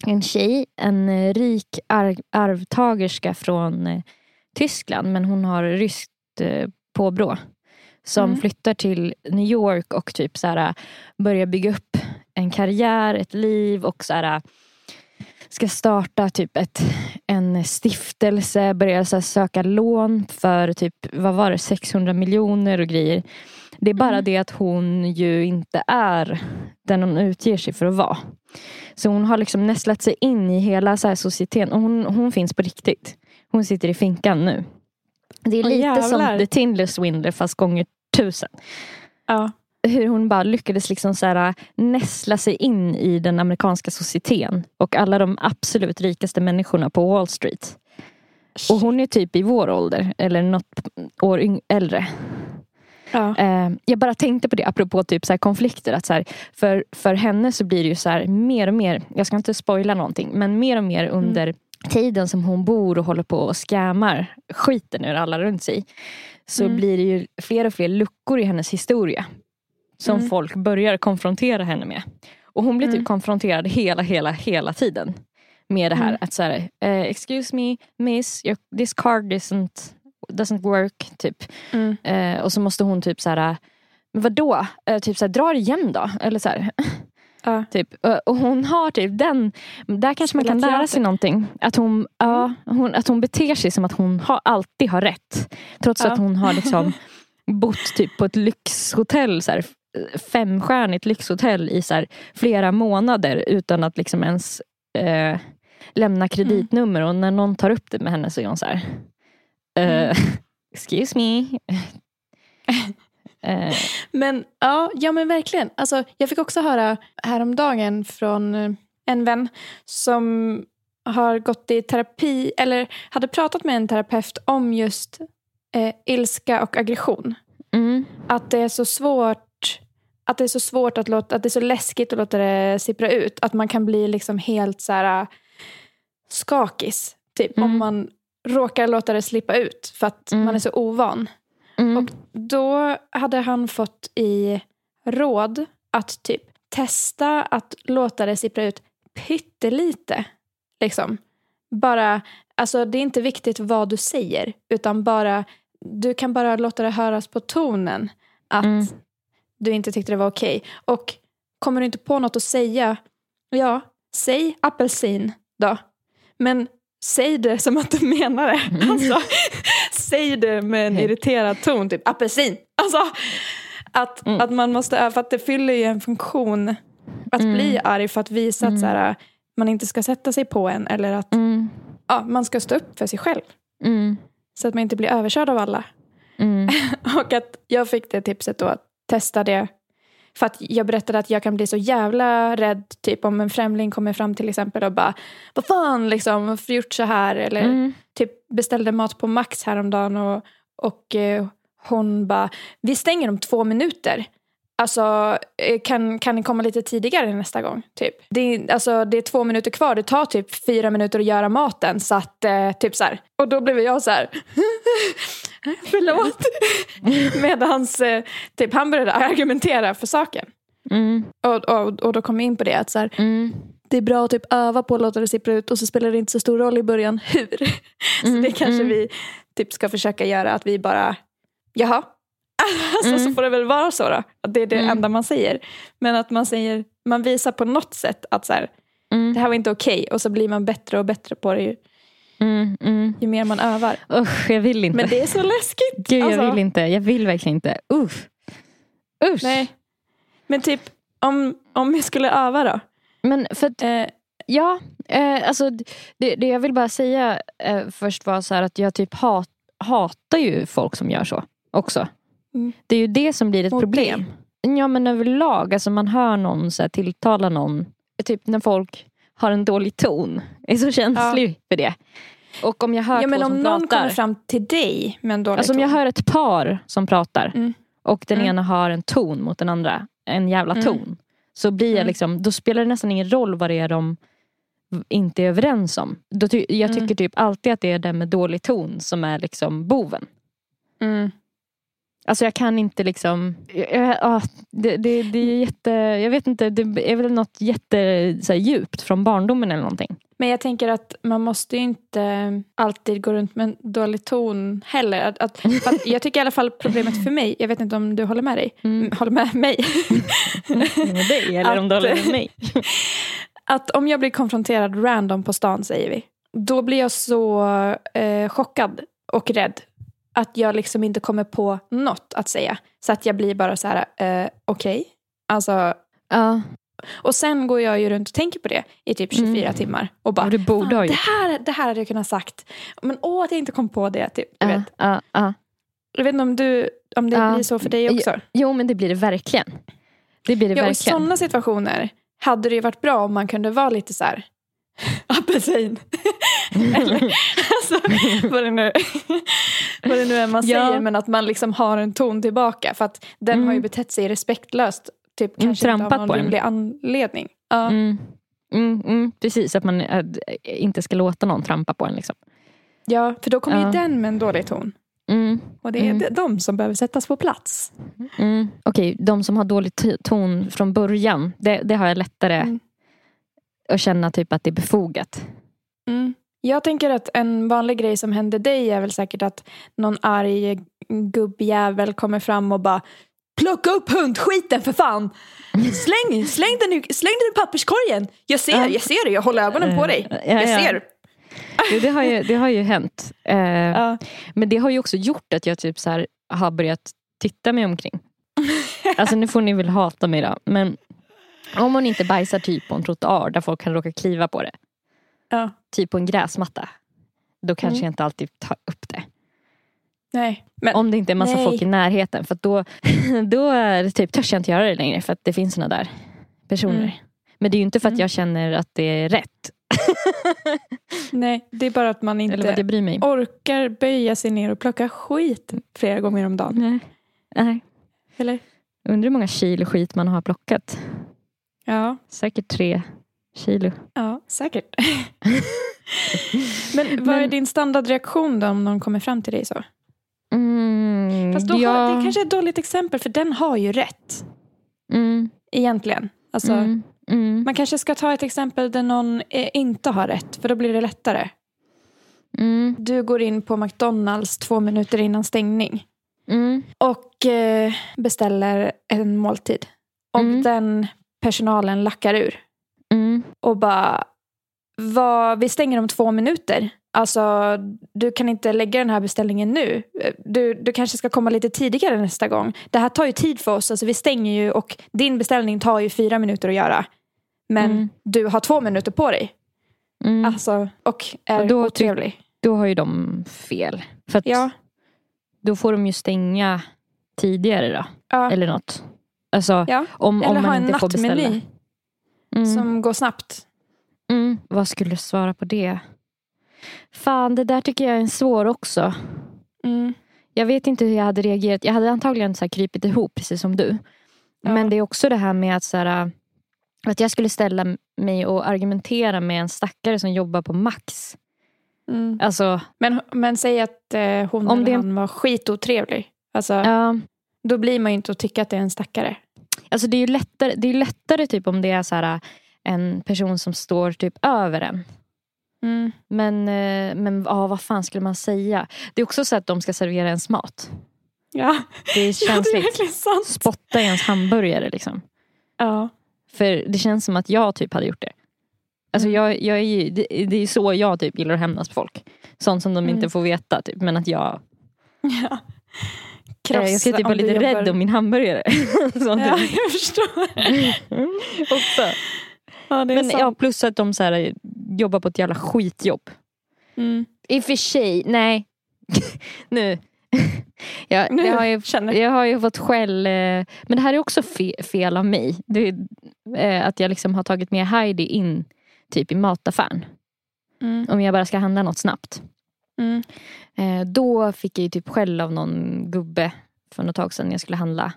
en tjej, en eh, rik arv, arvtagerska från eh, Tyskland men hon har ryskt eh, påbrå. Som Mm. flyttar till New York och typ så här, börjar bygga upp en karriär, ett liv och så här, ska starta typ ett, en stiftelse, börja så här, söka lån för typ, vad var det, 600 miljoner och grejer. Det är bara Mm. det att hon ju inte är den hon utger sig för att vara. Så hon har liksom nästlat sig in i hela så här societeten och hon, hon finns på riktigt. Hon sitter i finkan nu. Det är lite som jävlar. The Tindler Swindler fast gånger tusen. Ja. Hur hon bara lyckades liksom så här, näsla sig in i den amerikanska societeten och alla de absolut rikaste människorna på Wall Street. Och hon är typ i vår ålder eller något år äldre. Ja. Eh, jag bara tänkte på det apropå typ så här konflikter. Att så här, för, för henne så blir det ju så här mer och mer, jag ska inte spoila någonting, men mer och mer under tiden som hon bor och håller på och scammar skiten ur alla runt sig. Så Mm. blir det ju fler och fler luckor i hennes historia. Som Mm. folk börjar konfrontera henne med. Och hon blir typ Mm. konfronterad hela, hela, hela tiden. Med det här Mm. att så här, eh, excuse me miss, your, this card isn't, doesn't work. Typ. Eh, och så måste hon typ så här, men vadå? Eh, typ så här, dra igen då? Eller så här. Ja. Typ. Eh, Och hon har typ den, där kanske man kan lära teater. sig någonting. Att hon, ja, hon, att hon beter sig som att hon har, alltid har rätt. Trots Ja. att hon har liksom bott typ på ett lyxhotell, så här, femstjärnigt lyxhotell i så här, flera månader utan att liksom ens eh, lämna kreditnummer. Och när någon tar upp det med henne så är hon så här, eh, Mm. excuse me. eh, Men ja, ja men verkligen. Alltså, jag fick också höra häromdagen från en vän som har gått i terapi eller hade pratat med en terapeut om just eh, ilska och aggression. Mm. Att det är så svårt att det är så svårt att låta, att det är så läskigt att låta det sippra ut. Att man kan bli liksom helt så här äh, skakis. Typ om Mm. man råkar låta det slippa ut för att Mm. man är så ovan. Mm. Och då hade han fått i råd att typ testa att låta det sippra ut pyttelite. Liksom. Bara, alltså det är inte viktigt vad du säger utan bara, du kan bara låta det höras på tonen att Mm. Du inte tyckte det var okej. Och kommer du inte på något att säga, ja, säg apelsin då. Men säg det som att du menar det. Alltså, säg det med en irriterad ton, typ apelsin. Alltså, att, Mm. att man måste, för att det fyller ju en funktion att Mm. bli arg för att visa att så här, man inte ska sätta sig på en eller att Mm. ja, man ska stå upp för sig själv. Mm. Så att man inte blir överkörd av alla. Mm. Och att jag fick det tipset då att testa det. För att jag berättade att jag kan bli så jävla rädd typ om en främling kommer fram till exempel och bara Vad fan liksom, varför gjort så här? Eller Mm. typ beställde mat på Max häromdagen och, och eh, hon bara Vi stänger om två minuter. Alltså eh, kan, kan ni komma lite tidigare nästa gång? Typ. Det, är, alltså, det är två minuter kvar, det tar typ fyra minuter att göra maten. Så att, eh, typ så här. Och då blev jag så här Förlåt. Medans eh, typ, han började argumentera för saken. Mm. Och, och, och då kom jag in på det att så här, Mm. det är bra att typ öva på att låta det sippra ut och så spelar det inte så stor roll i början hur. så Mm, det kanske mm. vi typ ska försöka göra att vi bara, jaha. Alltså, Så Mm. får det väl vara så då. Att det är det Mm. enda man säger. Men att man säger, man visar på något sätt att så här, Mm. det här var inte okej. Och så blir man bättre och bättre på det Mm. Mm. ju mer man övar. Usch, jag vill inte. Men det är så läskigt. Gud, jag alltså. vill inte. Jag vill verkligen inte. Usch. Usch. Nej. Men typ om, om jag skulle öva då. Men för att, Eh, ja, eh, alltså det, det jag vill bara säga eh, först var så att jag typ hat, hatar ju folk som gör så också. Mm. Det är ju det som blir ett Mot problem. Ja men överlag, alltså man hör någon så här, tilltala någon. Typ när folk har en dålig ton. Jag är så känslig för det. Och om jag hör ja, men två om som någon pratar. kommer fram till dig med en dålig Alltså om jag ton. hör ett par som pratar Mm. och den Mm. ena har en ton mot den andra, en jävla Mm. ton. Så blir jag Mm. liksom, då spelar det nästan ingen roll vad det är de inte är överens om. Då ty- jag Mm. tycker typ alltid att det är den med dålig ton som är liksom boven. Mm. Alltså jag kan inte liksom, jag, jag, det, det, det är jätte, jag vet inte, det är väl något jätte så här, djupt från barndomen eller någonting. Men jag tänker att man måste ju inte alltid gå runt med en dålig ton heller. Att, att, att jag tycker i alla fall problemet för mig, jag vet inte om du håller med dig, Mm. håller med mig. Med dig eller om Att- du håller med mig. att om jag blir konfronterad random på stan säger vi. Då blir jag så eh, chockad och rädd. Att jag liksom inte kommer på något att säga. Så att jag blir bara så här, eh, okej. Alltså, Ja, och sen går jag ju runt och tänker på det i typ 24 Mm. timmar. Och bara, och borde ha det, här, det här hade jag kunnat sagt. Men åh att jag inte kom på det. Typ, du Ja, vet. ja, ja. Jag vet inte om, du, om det blir så för dig också. Jo men det blir det verkligen. Det blir det Ja, och I verkligen. sådana situationer hade det ju varit bra om man kunde vara lite så här apelsin. Eller, alltså, vad, det nu, vad det nu är man Ja. säger. Men att man liksom har en ton tillbaka. För att den Mm. har ju betett sig respektlöst. Typ Mm, kanske inte trampat av någon rimlig anledning. Ja. Mm. Mm, mm, precis, att man äh, inte ska låta någon trampa på en. Liksom. ja, för då kommer Ja. ju den med en dålig ton. Mm, Och det är Mm. de- som behöver sättas på plats. mm. Okej, de som har dålig ton från början, det, det har jag lättare Mm. att känna typ att det är befogat. Mm. Jag tänker att en vanlig grej som händer dig är väl säkert att någon arg gubbjävel kommer fram och bara Plocka upp hundskiten för fan! Släng, släng, den, i- släng den i papperskorgen! Jag ser, Ja. jag ser det, jag håller ögonen på dig. Ja, Jag ja. ser. Jo, det, har ju, det har ju hänt. Eh, Ja. Men det har ju också gjort att jag typ så här har börjat titta mig omkring. Alltså nu får ni väl hata mig då. Men om man inte bajsar typ på en trottoar där folk kan råka kliva på det. Ja. Typ på en gräsmatta. Då kanske Mm. jag inte alltid tar upp det. Nej. Men, Om det inte är massa Nej. folk i närheten. För då, då är det typ, törs jag inte göra det längre. För att det finns såna där personer. Mm. Men det är ju inte för att Mm. jag känner att det är rätt. Nej, det är bara att man inte orkar böja sig ner och plocka skit flera gånger om dagen. Nej. Nej. Eller? Undrar hur många kilo skit man har plockat. Ja, Säkert tre kilo. ja säkert. Men vad är Men- din standardreaktion då om någon kommer fram till dig så? Mm, Fast då ja. har, det kanske är ett dåligt exempel för den har ju rätt. Mm, Egentligen. Alltså, mm, mm, Man kanske ska ta ett exempel där någon eh, inte har rätt för då blir det lättare. mm, Du går in på McDonalds två minuter innan stängning mm, och eh, beställer en måltid. Och Mm. den personalen lackar ur mm, och bara vad, vi stänger om två minuter. Alltså, du kan inte lägga den här beställningen nu. Du, du kanske ska komma lite tidigare nästa gång. Det här tar ju tid för oss. Alltså, vi stänger ju och din beställning tar ju fyra minuter att göra. Men Mm. du har två minuter på dig. mm. Alltså, och är Och då otrevlig. Då har ju de fel. För Ja, då får de ju stänga tidigare då. ja. Eller något. Alltså ja. om, Eller om ha man en inte får beställa. Mm. som går snabbt. Mm. Vad skulle du svara på det? Fan, det där tycker jag är en svår också. Mm. Jag vet inte hur jag hade reagerat. Jag hade antagligen så här krypit ihop precis som du. Ja. Men det är också det här med att, så här, att jag skulle ställa mig och argumentera med en stackare som jobbar på Max. Mm. Alltså, Men, men säg att eh, hon Om eller det- han var skitotrevlig. Alltså, ja, Då blir man ju inte att tycka att det är en stackare. alltså det är ju lättare, det är lättare typ om det är så här, en person som står typ över en. Mm. Men, eh, men ja, vad fan skulle man säga? Det är också så att de ska servera ens mat. Ja, Det är ja det är känsligt. sant. Spotta i ens hamburgare liksom. Ja. För det känns som att jag typ hade gjort det. Alltså Mm. jag, jag är ju, det, det är så jag typ gillar att hämnas på folk. Sånt som de Mm. inte får veta. Typ. Men att jag, ja. eh, jag ska typ vara lite jobbar- rädd om min hamburgare. Sånt Ja, typ. jag förstår. också. Ja, Men sant. ja, plus att de så här, jobbar på ett jävla skitjobb. Mm. I och för sig, nej. nu. jag, Nu jag, har ju, jag har ju fått skäll. eh, Men det här är också fe, fel av mig. Det, eh, att jag liksom har tagit med Heidi in typ i mataffären. Mm. Om jag bara ska handla något snabbt. Mm. Eh, då fick jag ju typ skäll av någon gubbe för något tag sedan när jag skulle handla.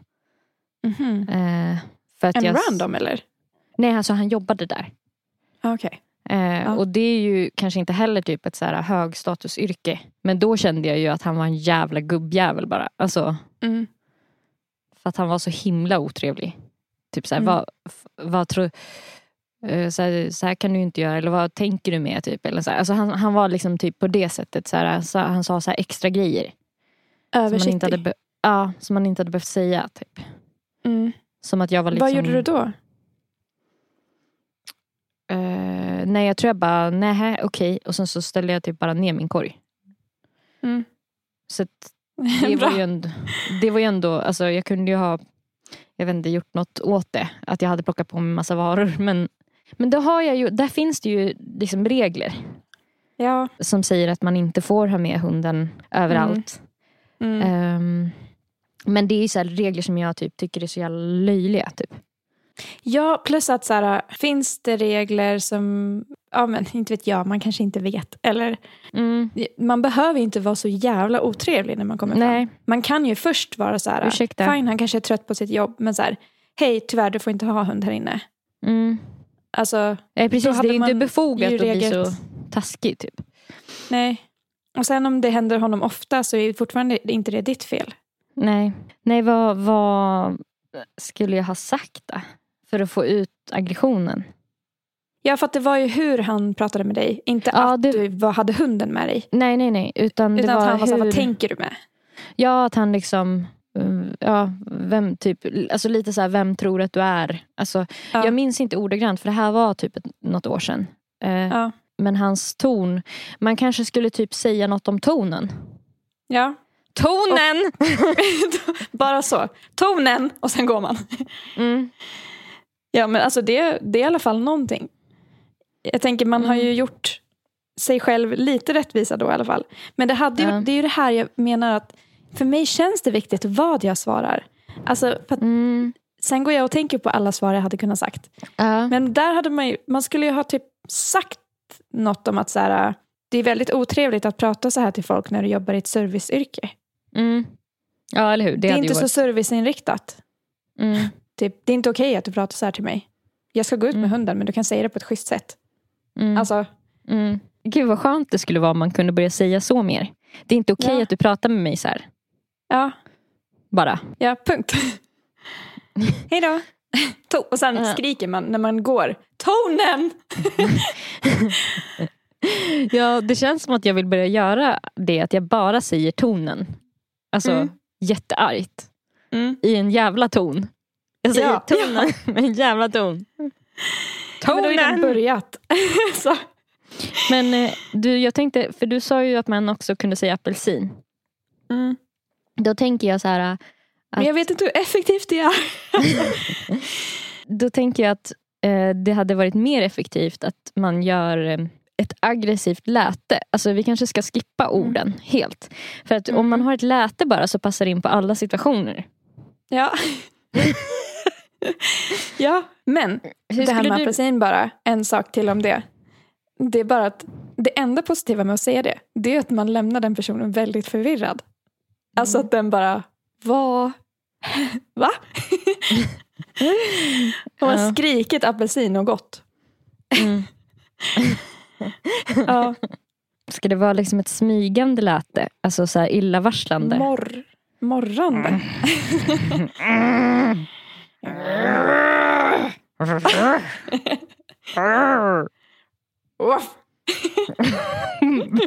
Mhm. Eh, för att En jag, random eller? Nej, alltså han jobbade där. Ah, Okej. Eh, Och det är ju kanske inte heller typ ett så här högstatusyrke. Men då kände jag ju att han var en jävla gubbjävel bara. Alltså, Mm. för att han var så himla otrevlig. Typ så här, Mm. vad, vad tror... eh, Så här, så här kan du inte göra, eller vad tänker du med? Typ, eller så här. Alltså han, han var liksom typ på det sättet. Så här, så han sa så extra grejer. Som man, inte hade ja, som man inte hade behövt säga. Typ. Mm. Som att jag var liksom... Vad gjorde du då? Eh, nej, jag tror jag bara, nej okej. Och sen så ställde jag typ bara ner min korg. Mm. Så det var ju ändå, det var ju ändå, alltså jag kunde ju ha, jag vet inte, gjort något åt det. Att jag hade plockat på mig massa varor. Men, men då har jag ju, där finns det ju liksom regler. Ja. Som säger att man inte får ha med hunden överallt. Mm. Ehm, men det är ju så regler som jag typ tycker är så jävla löjliga. Typ. Ja, plus att så här, finns det regler som, ja men inte vet jag, man kanske inte vet. Eller Mm. man behöver inte vara så jävla otrevlig när man kommer Nej. fram. Man kan ju först vara så här, Ursäkta. fine han kanske är trött på sitt jobb, men så här, hej tyvärr du får inte ha hund här inne. Mm. Alltså, Då precis, det är inte befogat att bli så taskig. Typ. nej. Och sen om det händer honom ofta så är fortfarande inte det ditt fel. Nej, Nej vad, vad skulle jag ha sagt då? För att få ut aggressionen. Ja, för att det var ju hur han pratade med dig. Inte Ja, att det- du var, hade hunden med dig. Nej, nej, nej. Utan, Utan att han var hur... vad tänker du med? Ja, att han liksom... mm, Ja, vem typ, alltså lite så här, vem tror att du är? Alltså, Ja. Jag minns inte ordagrant för det här var typ något år sedan. Eh, Ja. Men hans ton, man kanske skulle typ säga något om tonen. ja. Tonen! Bara så. Tonen och sen går man. Mm. Ja, men alltså det, det är i alla fall någonting. Jag tänker man har Mm. ju gjort sig själv lite rättvisa då i alla fall. Men det, hade ju, Ja. det är ju det här jag menar att för mig känns det viktigt vad jag svarar. Alltså, Mm. sen går jag och tänker på alla svar jag hade kunnat sagt. Ja. Men där hade man ju, man skulle ju ha typ sagt något om att så här, det är väldigt otrevligt att prata så här till folk när du jobbar i ett serviceyrke. Mm. Ja, eller hur. Det, Det, är inte ju så varit... serviceinriktat. Typ, det är inte okej att du pratar så här till mig. Jag ska gå ut med Mm. hunden men du kan säga det på ett schysst sätt. Mm. Alltså, Mm. Gud vad skönt det skulle vara om man kunde börja säga så mer. Det är inte okej Ja. att du pratar med mig så här. ja, Bara. ja punkt. Hej då. Och sen Ja. skriker man när man går. Tonen! Ja, det känns som att jag vill börja göra det. Att jag bara säger tonen. Alltså Mm. jätteargt. Mm. I en jävla ton. Jag säger Ja. tonen med en jävla ton. Men då har Tonen! börjat. så. Men eh, du, jag tänkte, för du sa ju att man också kunde säga apelsin. Mm. Då tänker jag så här. eh, Men jag vet inte hur effektivt det är. Då tänker jag att eh, det hade varit mer effektivt att man gör eh, ett aggressivt läte. Alltså vi kanske ska skippa orden helt. För att om man har ett läte bara så passar det in på alla situationer. Ja. ja, men Hur det här med du... apelsin bara, en sak till om det. Det är bara att det enda positiva med att säga det, det är att man lämnar den personen väldigt förvirrad. Alltså att den bara, vad? Va? och har Ja. skrikit apelsin och gått. Mm. Ja, Ska det vara liksom ett smygande läte? Alltså så här illavarslande? morr, morrande. Uff.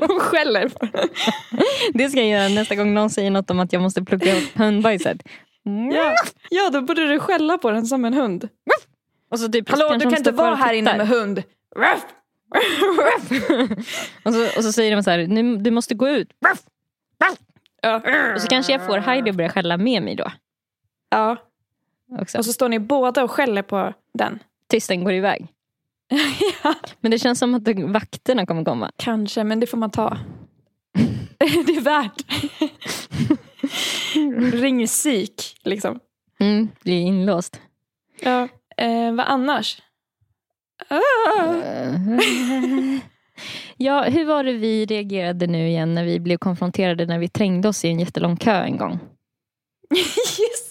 Hon skäller på den. Det ska jag göra nästa gång någon säger något om att jag måste plocka upp hundbajset. Ja. ja, då borde du skälla på den som en hund. Och så typ, Hallå, du kan inte vara här inne med hund. och, så, och så säger de så här, nu, du måste gå ut. Ja. Och så kanske jag får Heidi att börja skälla med mig då. ja, Också. och så står ni båda och skäller på den. Tills den går iväg. ja. Men det känns som att vakterna kommer komma. Kanske, men det får man ta. det är värt. Ringer psyk, liksom. Mm, det är inlåst. Ja. Eh, vad annars? Ah. Ja, hur var det vi reagerade nu igen när vi blev konfronterade när vi trängde oss i en jättelång kö en gång?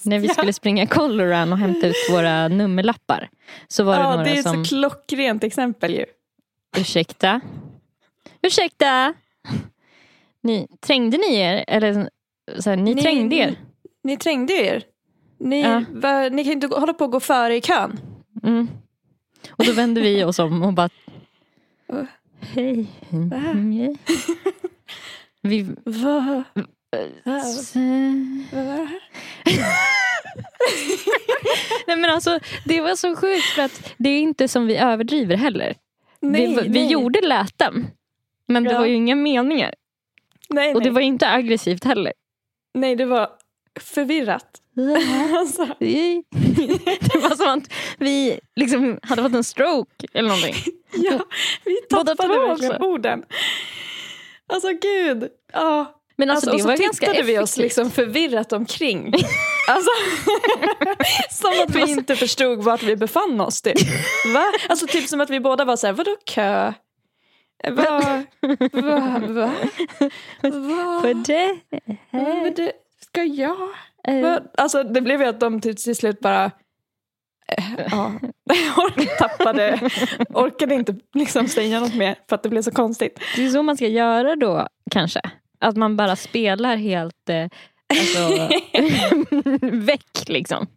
När vi ja. skulle springa Coloran och hämta ut våra nummerlappar. Så var det Ja, några det är som, ett så klockrent exempel ju. ursäkta? Ursäkta? Ni, trängde ni er? Eller så här, ni, Ni- trängde er? Ni trängde er. Ni, Ja. va, ni kan inte hålla på att gå före i kön. Mm. Och då vände vi oss om och bara Uh. Hej. Mm. Vi... Va? Va? Nej men alltså det var så sjukt för att det är inte som vi överdriver heller. Nej, vi, vi nej. gjorde läten. Men det Ja. var ju inga meningar. nej, Och det var inte aggressivt heller. nej, det var förvirrat. alltså, det var som att vi liksom hade fått en stroke eller någonting. ja, vi tappade verkligen orden. Alltså gud. Ja. Men alltså, Alltså, det och var så ganska tittade vi oss liksom förvirrat omkring. Alltså, som att vi inte förstod vart vi befann oss. Typ. Va? Alltså typ som att vi båda var så här, vadå kö? Va? Va? Va? Va? För det. Ska jag? eh, Va? Alltså det blev ju att de till, till slut bara eh, ja, tappade, orkade inte liksom säga något mer för att det blev så konstigt. Det är så man ska göra då kanske. Att man bara spelar helt eh, alltså, väck liksom.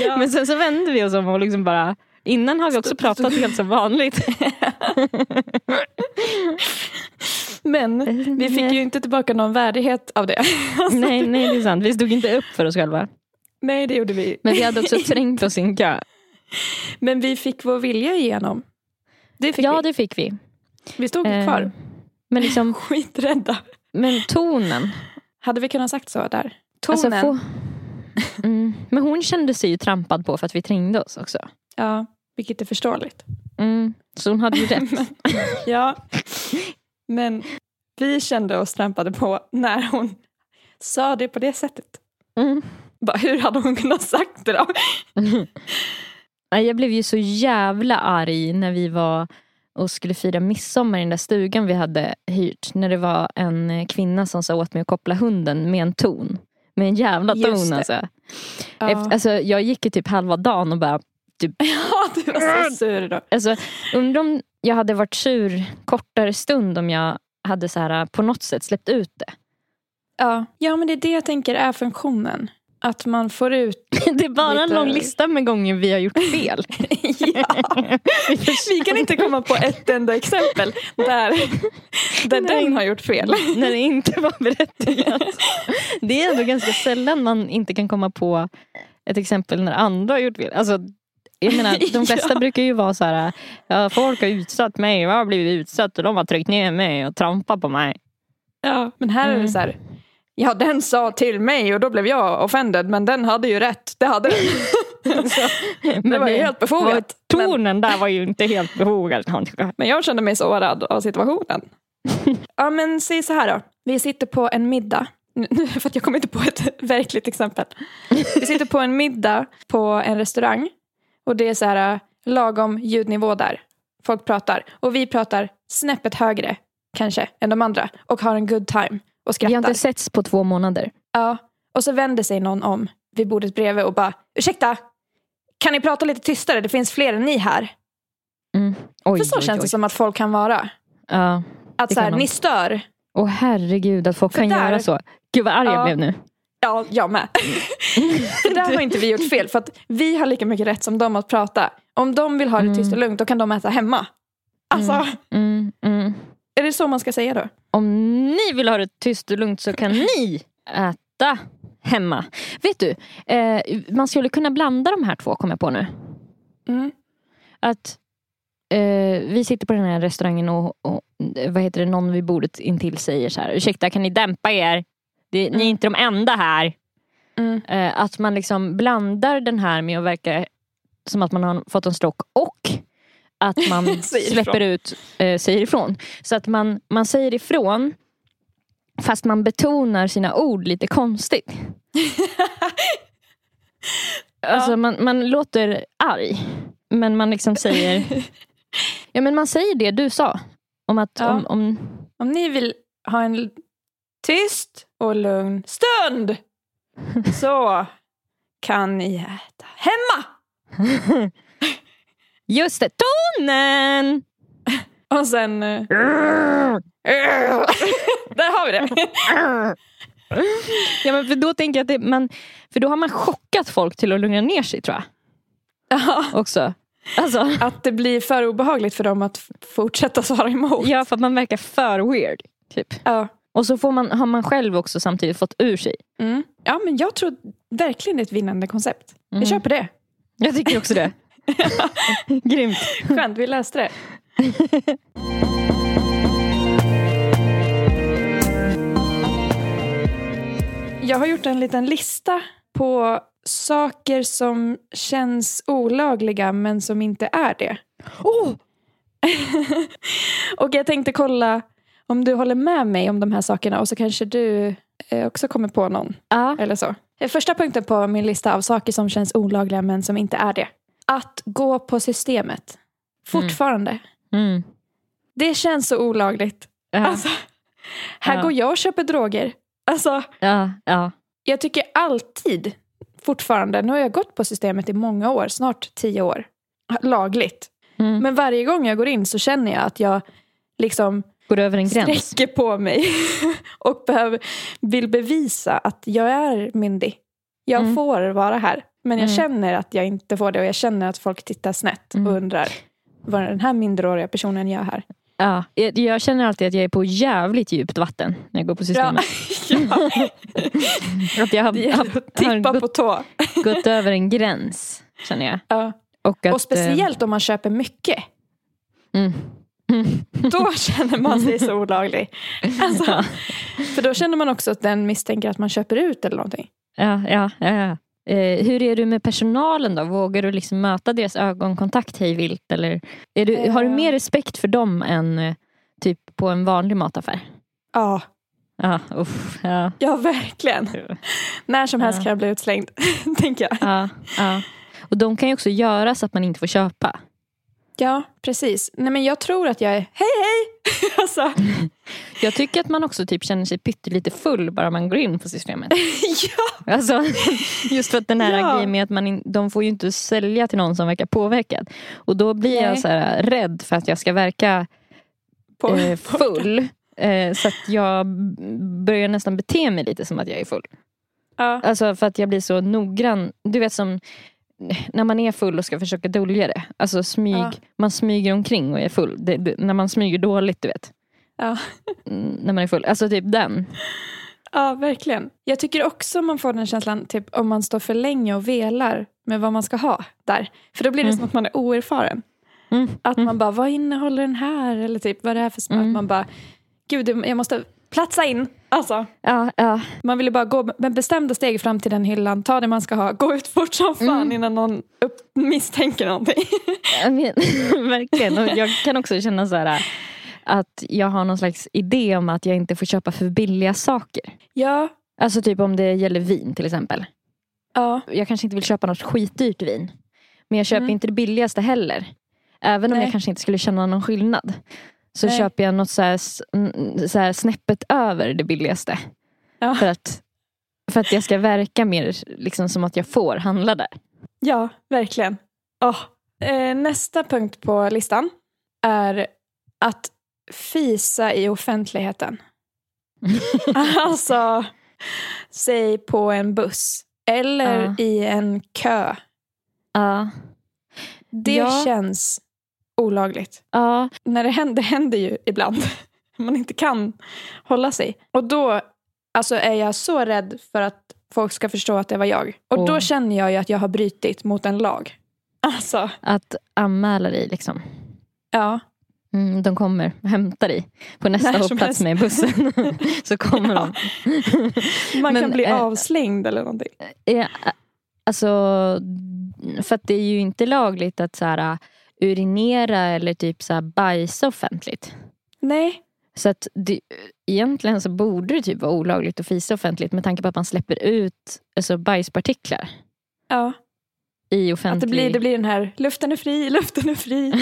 Ja. Men sen så vände vi oss om och liksom bara Innan har vi också pratat helt som vanligt. Men vi fick ju inte tillbaka någon värdighet av det. Alltså, Nej, nej det är sant. Vi stod inte upp för oss själva. Nej, det gjorde vi. Men vi hade också trängt oss i en kö. Men vi fick vår vilja igenom. Det fick Ja vi. det fick vi. Vi stod Eh, kvar. Men liksom, Skiträdda. Men tonen. Hade vi kunnat sagt så där? Alltså, Tonen. få- mm. Men hon kände sig ju trampad på för att vi trängde oss också. Ja, vilket är förståeligt. Mm. Så hon hade ju rätt. Ja. Men vi kände oss trampade på när hon sa det på det sättet. Mm. Bara, hur hade hon kunnat sagt det då? Jag blev ju så jävla arg när vi var och skulle fira midsommar i den där stugan vi hade hyrt. När det var en eh, kvinna som sa åt mig att koppla hunden med en ton. Med en jävla ton alltså. Ja. Efter, alltså. Jag gick ju typ halva dagen och bara ja, du var så sur då. Alltså, undrar om jag hade varit sur kortare stund om jag hade så här, på något sätt släppt ut det. Ja. ja, men det är det jag tänker är funktionen. Att man får ut... Det är bara en Lite- lång lista med gånger vi har gjort fel. ja. Vi kan inte komma på ett enda exempel där, där Nej. den har gjort fel. när det inte var berättigat. Det är ändå ganska sällan man inte kan komma på ett exempel när andra har gjort fel. Alltså, jag menar, de flesta Ja. brukar ju vara så här, ja, folk har utsatt mig, jag har blivit utsatt och de har tryckt ner mig och trampat på mig. Ja, men här är Mm. det så här. Ja, den sa till mig och då blev jag offended, men den hade ju rätt. Det hade den. Det var ju helt befogat. Men, Tonen där var ju inte helt befogad. men jag kände mig sårad av situationen. Ja, men säg så här då. Vi sitter på en middag. För att jag kommer inte på ett verkligt exempel. Vi sitter på en middag på en restaurang. Och det är så här äh, lagom ljudnivå där. Folk pratar. Och vi pratar snäppet högre, kanske, än de andra. Och har en good time. Och Vi skrattar. har inte setts på två månader. Ja, och så vänder sig någon om vid bordet bredvid och bara ursäkta, kan ni prata lite tystare? Det finns fler än ni här. Mm. Oj, För så oj, känns oj. det som att folk kan vara. Ja. Att Det så här, de. ni stör. Åh herregud att folk För kan där- göra så. Gud vad arg jag Ja. blev nu. Ja, jag med. för där har inte vi gjort fel. För att vi har lika mycket rätt som dem att prata. Om de vill ha det tyst och lugnt, då kan de äta hemma. Alltså, Mm, mm. Är det så man ska säga då? Om ni vill ha det tyst och lugnt så kan ni äta hemma. Vet du, eh, man skulle kunna blanda de här två kommer jag på nu. Mm. Att eh, vi sitter på den här restaurangen och, och vad heter det, någon vid bordet intill säger så här, ursäkta kan ni dämpa er? Det, Ni är inte de enda här. Mm. Eh, att man liksom blandar den här med att verka som att man har fått en stroke och att man släpper ut, eh, säger ifrån. Så att man, man säger ifrån fast man betonar sina ord lite konstigt. Alltså man, man låter arg. Men man liksom säger Ja men man säger det du sa. Om att Ja. om, om, Om ni vill ha en tyst och lugn stund så kan ni äta hemma. Just det, tonen! Och sen... eh, Där har vi det. Ja, men för då tänker jag att det, man, för då har man chockat folk till att lugna ner sig tror jag. Ja, Också. Alltså, att det blir för obehagligt för dem att fortsätta svara emot. ja, för att man verkar för weird. Typ. Ja. Och så får man, har man själv också samtidigt fått ur sig. Mm. ja, men jag tror verkligen det är ett vinnande koncept. Mm. Jag köper det. Jag tycker också det. Grymt. Skönt, vi läste det. Jag har gjort en liten lista på saker som känns olagliga men som inte är det. Oh! och jag tänkte kolla om du håller med mig om de här sakerna och så kanske du eh, också kommer på någon. Ja. Eller så. Första punkten på min lista av saker som känns olagliga men som inte är det. Att gå på systemet. Fortfarande. Mm. Det känns så olagligt. Ja. Alltså, här Ja. går jag och köper droger. Alltså, ja, ja. jag tycker alltid, fortfarande, nu har jag gått på systemet i många år, snart tio år, lagligt. Mm. Men varje gång jag går in så känner jag att jag liksom Går över en gräns. sträcker på mig och behöver, vill bevisa att jag är myndig. Jag Mm. får vara här. Men jag Mm. känner att jag inte får det och jag känner att folk tittar snett Mm. och undrar vad den här minderåriga personen gör här. Ja. Jag, jag känner alltid att jag är på jävligt djupt vatten när jag går på systemet. ja. Att jag har, Det har, har gått, på tå. gått över en gräns. Känner jag. Ja. Och, att, Och speciellt om man köper mycket. eh, Mm. Då känner man sig så olaglig. Alltså, Ja. för då känner man också att den misstänker att man köper ut eller någonting. Ja, ja, ja. Eh, hur är du med personalen då? Vågar du liksom möta deras ögonkontakt hej vilt? Eller är du, har du Eh. mer respekt för dem än eh, typ på en vanlig mataffär? Ja, Ja, uff, ja, ja verkligen. När som helst Ja. kan jag bli utslängd, tänker jag. ja, ja. Och de kan ju också göra så att man inte får köpa. Ja, precis. Nej, men jag tror att jag är hej hej. alltså, Jag tycker att man också typ känner sig pyttelite full bara man går in på systemet. ja. Alltså, just för att den här Ja. grejen med att man in, de får ju inte sälja till någon som verkar påverkad. Och då blir Nej. jag så här rädd för att jag ska verka På, eh, full. Eh, så att jag börjar nästan bete mig lite som att jag är full. Ja. Alltså för att jag blir så noggrann. Du vet som när man är full och ska försöka dölja det. Alltså smyg, Ja. man smyger omkring och är full. Det, det, när man smyger dåligt du vet. Ja. Mm, när man är full. Alltså typ den. ja, verkligen. Jag tycker också man får den känslan typ, om man står för länge och velar med vad man ska ha där. För då blir det Mm. som att man är oerfaren. Mm. Att man bara, vad innehåller den här? Eller typ, vad är det här för smak? Mm. Man bara, gud, jag måste platsa in. Alltså, Ja, ja. man vill ju bara gå med bestämda steg fram till den hyllan, ta det man ska ha, gå ut fort som fan Mm. innan någon upp, misstänker någonting. Jag men, verkligen. Och jag kan också känna så här att jag har någon slags idé om att jag inte får köpa för billiga saker. ja, Alltså typ om det gäller vin till exempel. ja, Jag kanske inte vill köpa något skitdyrt vin. Men jag köper Mm. inte det billigaste heller. Även om Nej. jag kanske inte skulle känna någon skillnad. Så Nej. köper jag något så här, så här snäppet över det billigaste. Ja. För, att, för att jag ska verka mer liksom, som att jag får handla där. ja, verkligen. Åh. Eh, nästa punkt på listan är att fisa i offentligheten. alltså, säg på en buss eller Ja. i en kö. Ja. Det Ja. känns olagligt. Ja. När det händer, det händer ju ibland. Man inte kan hålla sig. Och då alltså, är jag så rädd för att folk ska förstå att det var jag. Och då Åh. känner jag ju att jag har brutit mot en lag. Alltså, Att anmäla dig liksom. ja. Mm, de kommer och hämtar dig på nästa hållplats med bussen. så kommer Ja. de. Man Men, kan bli eh, avslängd eller någonting. Ja, alltså, för att det är ju inte lagligt att så här, urinera eller typ så här, bajsa offentligt. Nej. Så att det, egentligen så borde det typ vara olagligt att fisa offentligt med tanke på att man släpper ut alltså, bajspartiklar Ja. i Att offentlig... det blir, det blir den här, luften är fri, luften är fri.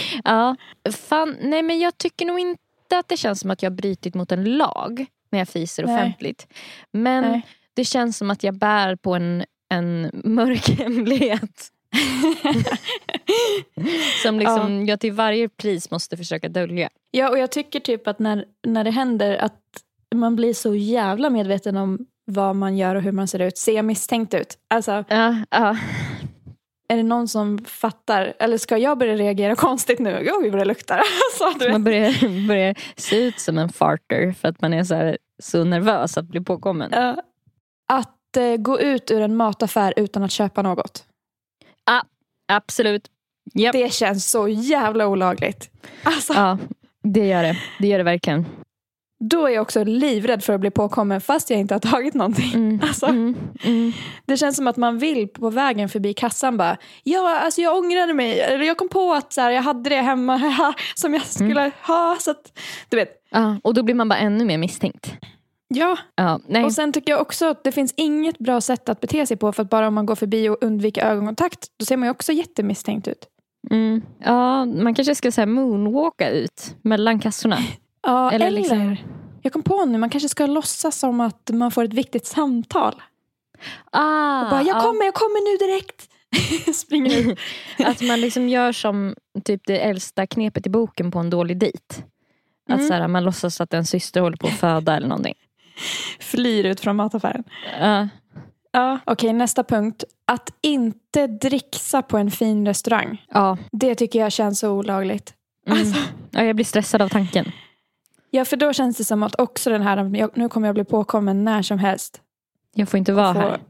ja, fan, nej men jag tycker nog inte att det känns som att jag har brutit mot en lag när jag fiser Nej. offentligt. Men Nej. det känns som att jag bär på en, en mörk hemlighet. Som liksom jag till varje pris måste försöka dölja. Ja, och jag tycker typ att när, när det händer att man blir så jävla medveten om vad man gör och hur man ser ut, ser misstänkt ut. Alltså, Ja, ja. är det någon som fattar? Eller ska jag börja reagera konstigt nu? Oj, vad det luktar. Alltså. Man börjar, börjar se ut som en farter för att man är så, här, så nervös att bli påkommen. Ja. Att eh, gå ut ur en mataffär utan att köpa något. Absolut. Japp. Det känns så jävla olagligt. Alltså, Ja, det gör det. Det gör det verkligen. Då är jag också livrädd för att bli påkommen fast jag inte har tagit någonting. Mm. Alltså. Mm. Mm. Det känns som att man vill på vägen förbi kassan bara, ja alltså jag ångrade mig, eller jag kom på att så här, jag hade det hemma som jag skulle ha. Så att, du vet. Ja, och då blir man bara ännu mer misstänkt. Ja, Ja, och sen tycker jag också att det finns inget bra sätt att bete sig på för att bara om man går förbi och undviker ögonkontakt, då ser man ju också jättemisstänkt ut. Mm. Ja, man kanske ska så moonwalka ut mellan kassorna. Ja, Eller eller, liksom- jag kom på nu, man kanske ska låtsas som att man får ett viktigt samtal. Ah, Och bara, jag ja. kommer, jag kommer nu direkt. Springer ut. Att man liksom gör som typ det äldsta knepet i boken på en dålig dejt. Att Mm. så här, man låtsas att en syster håller på att föda eller någonting. Flyr ut från mataffären. Ja. Ja. Okej, nästa punkt. Att inte dricksa på en fin restaurang. Ja. Det tycker jag känns så olagligt. Mm. Alltså, ja, jag blir stressad av tanken. ja, för då känns det som att också den här, nu kommer jag bli påkommen när som helst. Jag får inte vara Få- här.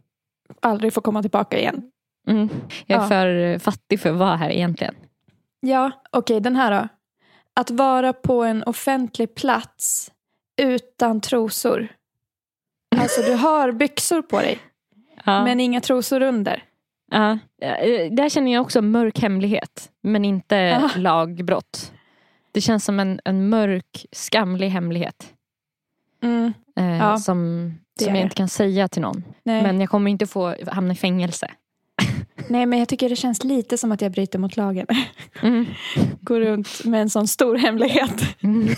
Aldrig få komma tillbaka igen. Mm. Jag är Ja. för fattig för att vara här egentligen. Ja, okej, den här då. Att vara på en offentlig plats utan trosor. Alltså du har byxor på dig, Ja. men inga trosor under. Ja. Där känner jag också mörk hemlighet. Men inte Ja. lagbrott. Det känns som en, en mörk, skamlig hemlighet. Mm, Eh, Ja, som som jag inte kan säga till någon. nej. Men jag kommer inte få hamna i fängelse. Nej, men jag tycker det känns lite som att jag bryter mot lagen. Mm. Går runt med en sån stor hemlighet. Mm.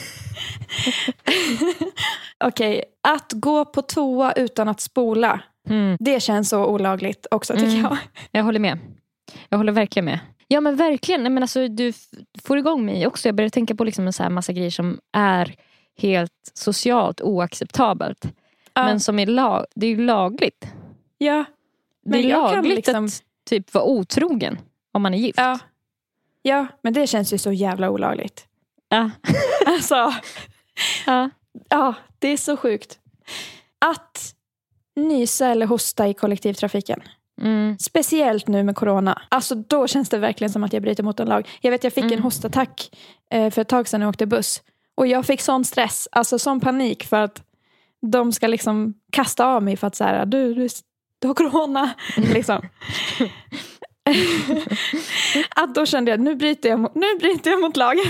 Okej, att gå på toa utan att spola. Mm. Det känns så olagligt också tycker Mm. jag. Jag håller med. Jag håller verkligen med. Ja men verkligen. Nej, Men alltså, du får igång mig också. Jag börjar tänka på liksom en så här massa grejer som är helt socialt oacceptabelt. Ja. Men som är, lag, det är ju lagligt. Ja, Det Men är jag kan lagligt liksom- att typ vara otrogen om man är gift. ja. ja, men det känns ju så jävla olagligt. Ja. Alltså, Ja. ja, det är så sjukt. Att nysa eller hosta i kollektivtrafiken. Mm. Speciellt nu med corona. Alltså då känns det verkligen som att jag bryter mot en lag. Jag vet jag fick en Mm. hostattack eh, för ett tag sedan när jag åkte buss. Och jag fick sån stress, alltså sån panik för att de ska liksom kasta av mig för att så här, du, du, du har corona. liksom. att då kände jag, nu bryter jag, mot- nu bryter jag mot lagen.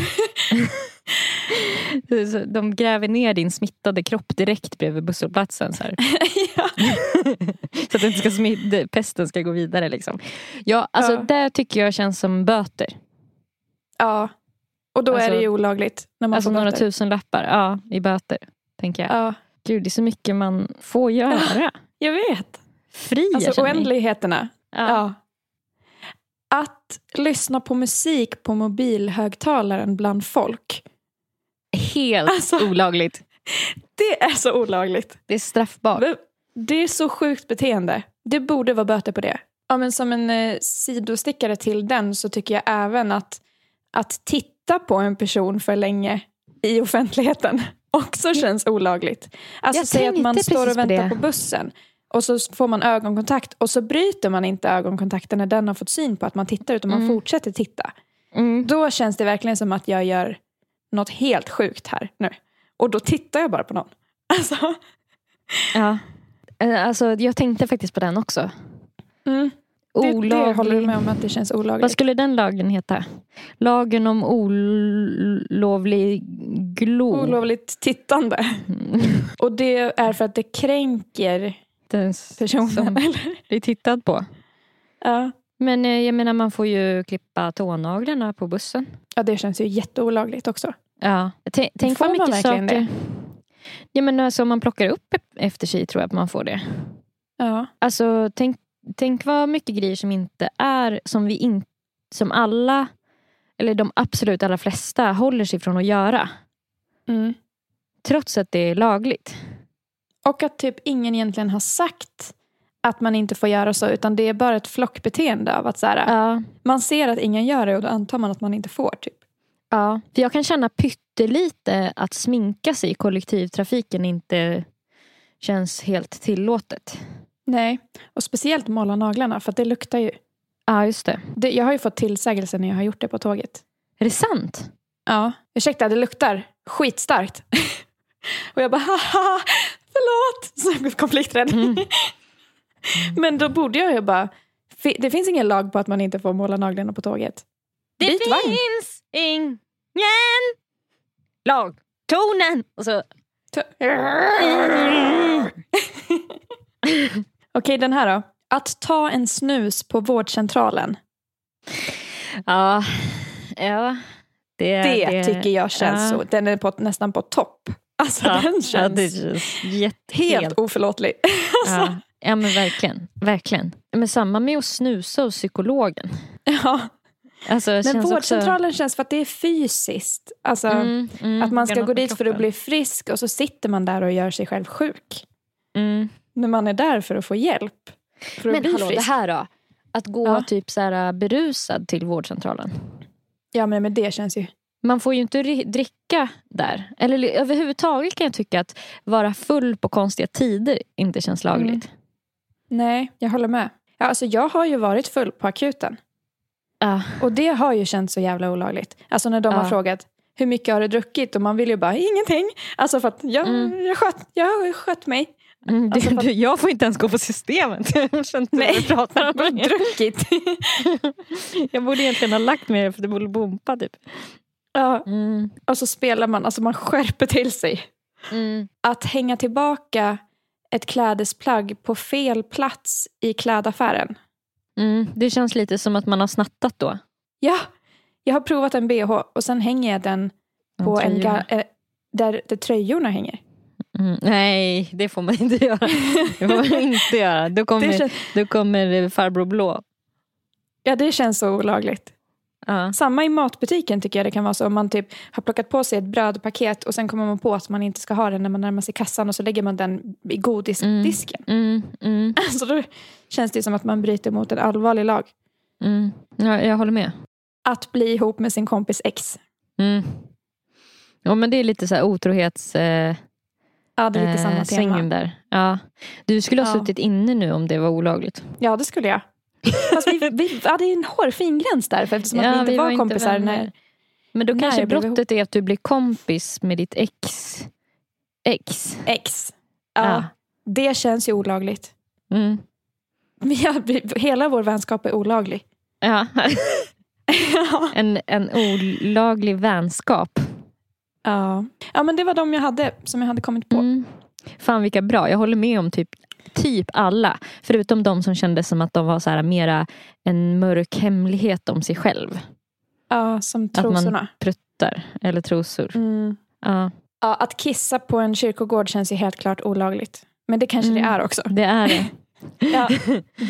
De gräver ner din smittade kropp direkt bredvid busshållplatsen. Så, ja. så att inte ska smitt, pesten ska gå vidare. Liksom. Ja, alltså, Ja. Det tycker jag känns som böter. ja, och då är Alltså- det ju olagligt. När man Alltså får några tusen lappar ja, i böter. Tänker jag. Ja, Gud, det är så mycket man får göra. jag vet. Fri Alltså oändligheterna. Ja. Ja. Att lyssna på musik på mobilhögtalaren bland folk. Helt Alltså- olagligt. Det är så olagligt. Det är straffbart. Det är så sjukt beteende. Det borde vara böter på det. Ja, men som en eh, sidostickare till den så tycker jag även att, att titta på en person för länge i offentligheten också känns olagligt. Alltså Jag säg att man står och på väntar det. på bussen och så får man ögonkontakt och så bryter man inte ögonkontakten när den har fått syn på att man tittar utan man Mm. fortsätter titta. Mm. Då känns det verkligen som att jag gör något helt sjukt här nu. Och då tittar jag bara på någon. Alltså, Ja. Eh, Alltså, jag tänkte faktiskt på den också. mm. det, det Olaglig. håller du med om att det känns olagligt. Vad skulle den lagen heta? Lagen om olovlig glo. Olovligt tittande. Mm. Och det är för att det kränker Den personen. som Eller? blir tittad på. Ja. Men eh, jag menar man får ju klippa tånaglarna på bussen. ja, det känns ju jätteolagligt också. Ja. T- tänk Får vad man mycket verkligen saker. det? Ja men alltså om man plockar upp efter sig tror jag att man får det. Ja. Alltså tänk, tänk vad mycket grejer som inte är som vi inte, som alla, eller de absolut allra flesta håller sig från att göra. Mm. Trots att det är lagligt. Och att typ ingen egentligen har sagt att man inte får göra så utan det är bara ett flockbeteende av att så här, Ja. man ser att ingen gör det och då antar man att man inte får. typ. ja. För jag kan känna pyttelite att sminka sig i kollektivtrafiken inte känns helt tillåtet. Nej, och speciellt måla naglarna för att det luktar ju. Ja just det. Det, jag har ju fått tillsägelse när jag har gjort det på tåget. Är det sant? Ja, ursäkta det luktar skitstarkt. och jag bara haha, förlåt. Så konflikträdd. Mm. Men då borde jag ju bara, det finns ingen lag på att man inte får måla naglarna på tåget. Det Byt vagn. finns ingen lag. Tonen! Och så... Okej, den här då. Att ta en snus på vårdcentralen. Ja. ja. Det, Det, tycker jag känns ja. så. Den är på, nästan på topp. Alltså Ja, den ja, känns det känns jätte, helt oförlåtlig. alltså, Ja. ja men verkligen. verkligen. Men samma med att snusa hos psykologen. ja. Alltså, det Men vårdcentralen känns för att det är fysiskt. Alltså, Också, mm, mm, att man ska gå dit för att kroppen. bli frisk och så sitter man där och gör sig själv sjuk. Mm. När man är där för att få hjälp. För att Men bli hallå, det frisk. här då? Att gå Ja. typ så här, berusad till vårdcentralen. Ja men, men det känns ju... Man får ju inte ri- dricka där. Eller överhuvudtaget kan jag tycka att vara full på konstiga tider inte känns lagligt. Nej, jag håller med. Ja, alltså, jag har ju varit full på akuten. Ja. Och det har ju känts så jävla olagligt. Alltså när de Ja. har frågat hur mycket har du druckit? Och man vill ju bara ingenting. Alltså för att jag, Mm. jag, sköt, jag har skött mig. Mm, det, Alltså, för- du, jag får inte ens gå på systemet. Jag känner inte vad du pratar om. Bara druckit. Jag borde egentligen ha lagt mig efter Bolibompa typ. Ja. Mm. Och så spelar man, alltså man skärper till sig. Mm. Att hänga tillbaka ett klädesplagg på fel plats i klädaffären. Mm, det känns lite som att man har snattat då. Ja, jag har provat en bh och sen hänger jag den på en ga- eh, där, där tröjorna hänger. Mm, nej, det får man inte göra. Det får man inte göra. Då kommer, känns, då kommer farbror blå. ja, det känns så olagligt. Ja. Samma i matbutiken tycker jag det kan vara så. Om man typ har plockat på sig ett brödpaket och sen kommer man på att man inte ska ha den när man närmar sig kassan och så lägger man den i godisdisken. Mm, mm, Så då känns det som att man bryter mot en allvarlig lag. mm. Ja, jag håller med. Att bli ihop med sin kompis ex. Mm. Ja, men det är lite så här otrohets... Eh, Ja, det är lite eh, samma tema. där. Ja. Du skulle ha Ja. suttit inne nu om det var olagligt. Ja, det skulle jag. Fast vi, vi hade en hårfin gräns där för eftersom att vi inte var, kompisar. vänner. när, Men då när kanske brottet är att du blir kompis med ditt ex. Ex. ex. Ja, Det känns ju olagligt. Mm. Vi har, hela vår vänskap är olaglig. Ja. en, en olaglig vänskap. ja. ja, men det var de jag hade som jag hade kommit på. Mm. Fan vilka bra. Jag håller med om typ, typ alla. Förutom de som kändes som att de var så här mera en mörk hemlighet om sig själv. Ja, som man- trosorna. Pruttar eller trosor. Mm. Ja, Ja, att kissa på en kyrkogård känns ju helt klart olagligt. Men det kanske Mm. det är också. det är det. Ja,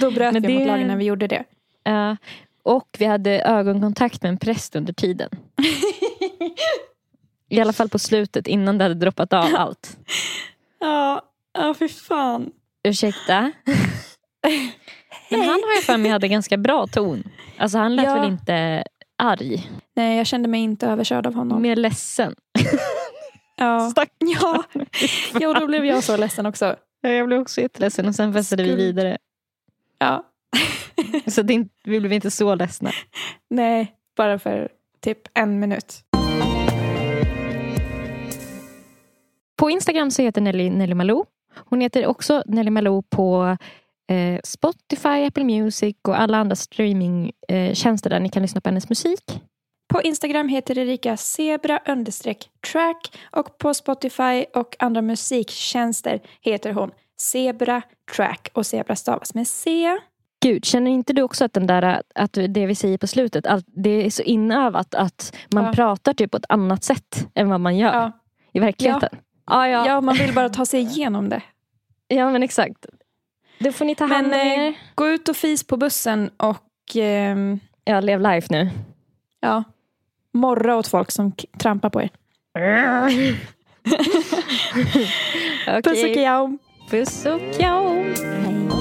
då bröt Men vi mot det- lagen när vi gjorde det. Ja. Och vi hade ögonkontakt med en präst under tiden. I alla fall på slutet innan det hade droppat av allt. Ja, ja fy fan. Ursäkta? Men han har jag för mig hade ganska bra ton. Alltså han lät Ja. väl inte arg. Nej, jag kände mig inte överkörd av honom. Mer ledsen. Ja, Stack. ja. ja, då blev jag så ledsen också. Jag blev också jätteledsen och sen festade vi vidare. Ja. Så det, vi blev inte så ledsna. Nej, bara för typ en minut. På Instagram så heter Nelly Nelly Malou. Hon heter också Nelly Malou på eh, Spotify, Apple Music och alla andra streamingtjänster där ni kan lyssna på hennes musik. På Instagram heter Erika zebra track och på Spotify och andra musiktjänster heter hon zebra track och zebra stavas med C. Gud, känner inte du också att, den där, att det vi säger på slutet, att det är så inövat att man Ja. pratar typ på ett annat sätt än vad man gör Ja. i verkligheten? Ja, ja. ja, man vill bara ta sig igenom det. ja men exakt. Då får ni ta hand om Men er. eh, gå ut och fis på bussen och ehm, Ja, lev life nu. ja, morra åt folk som trampar på er. Okej. Puss och kram. Puss och. Hej.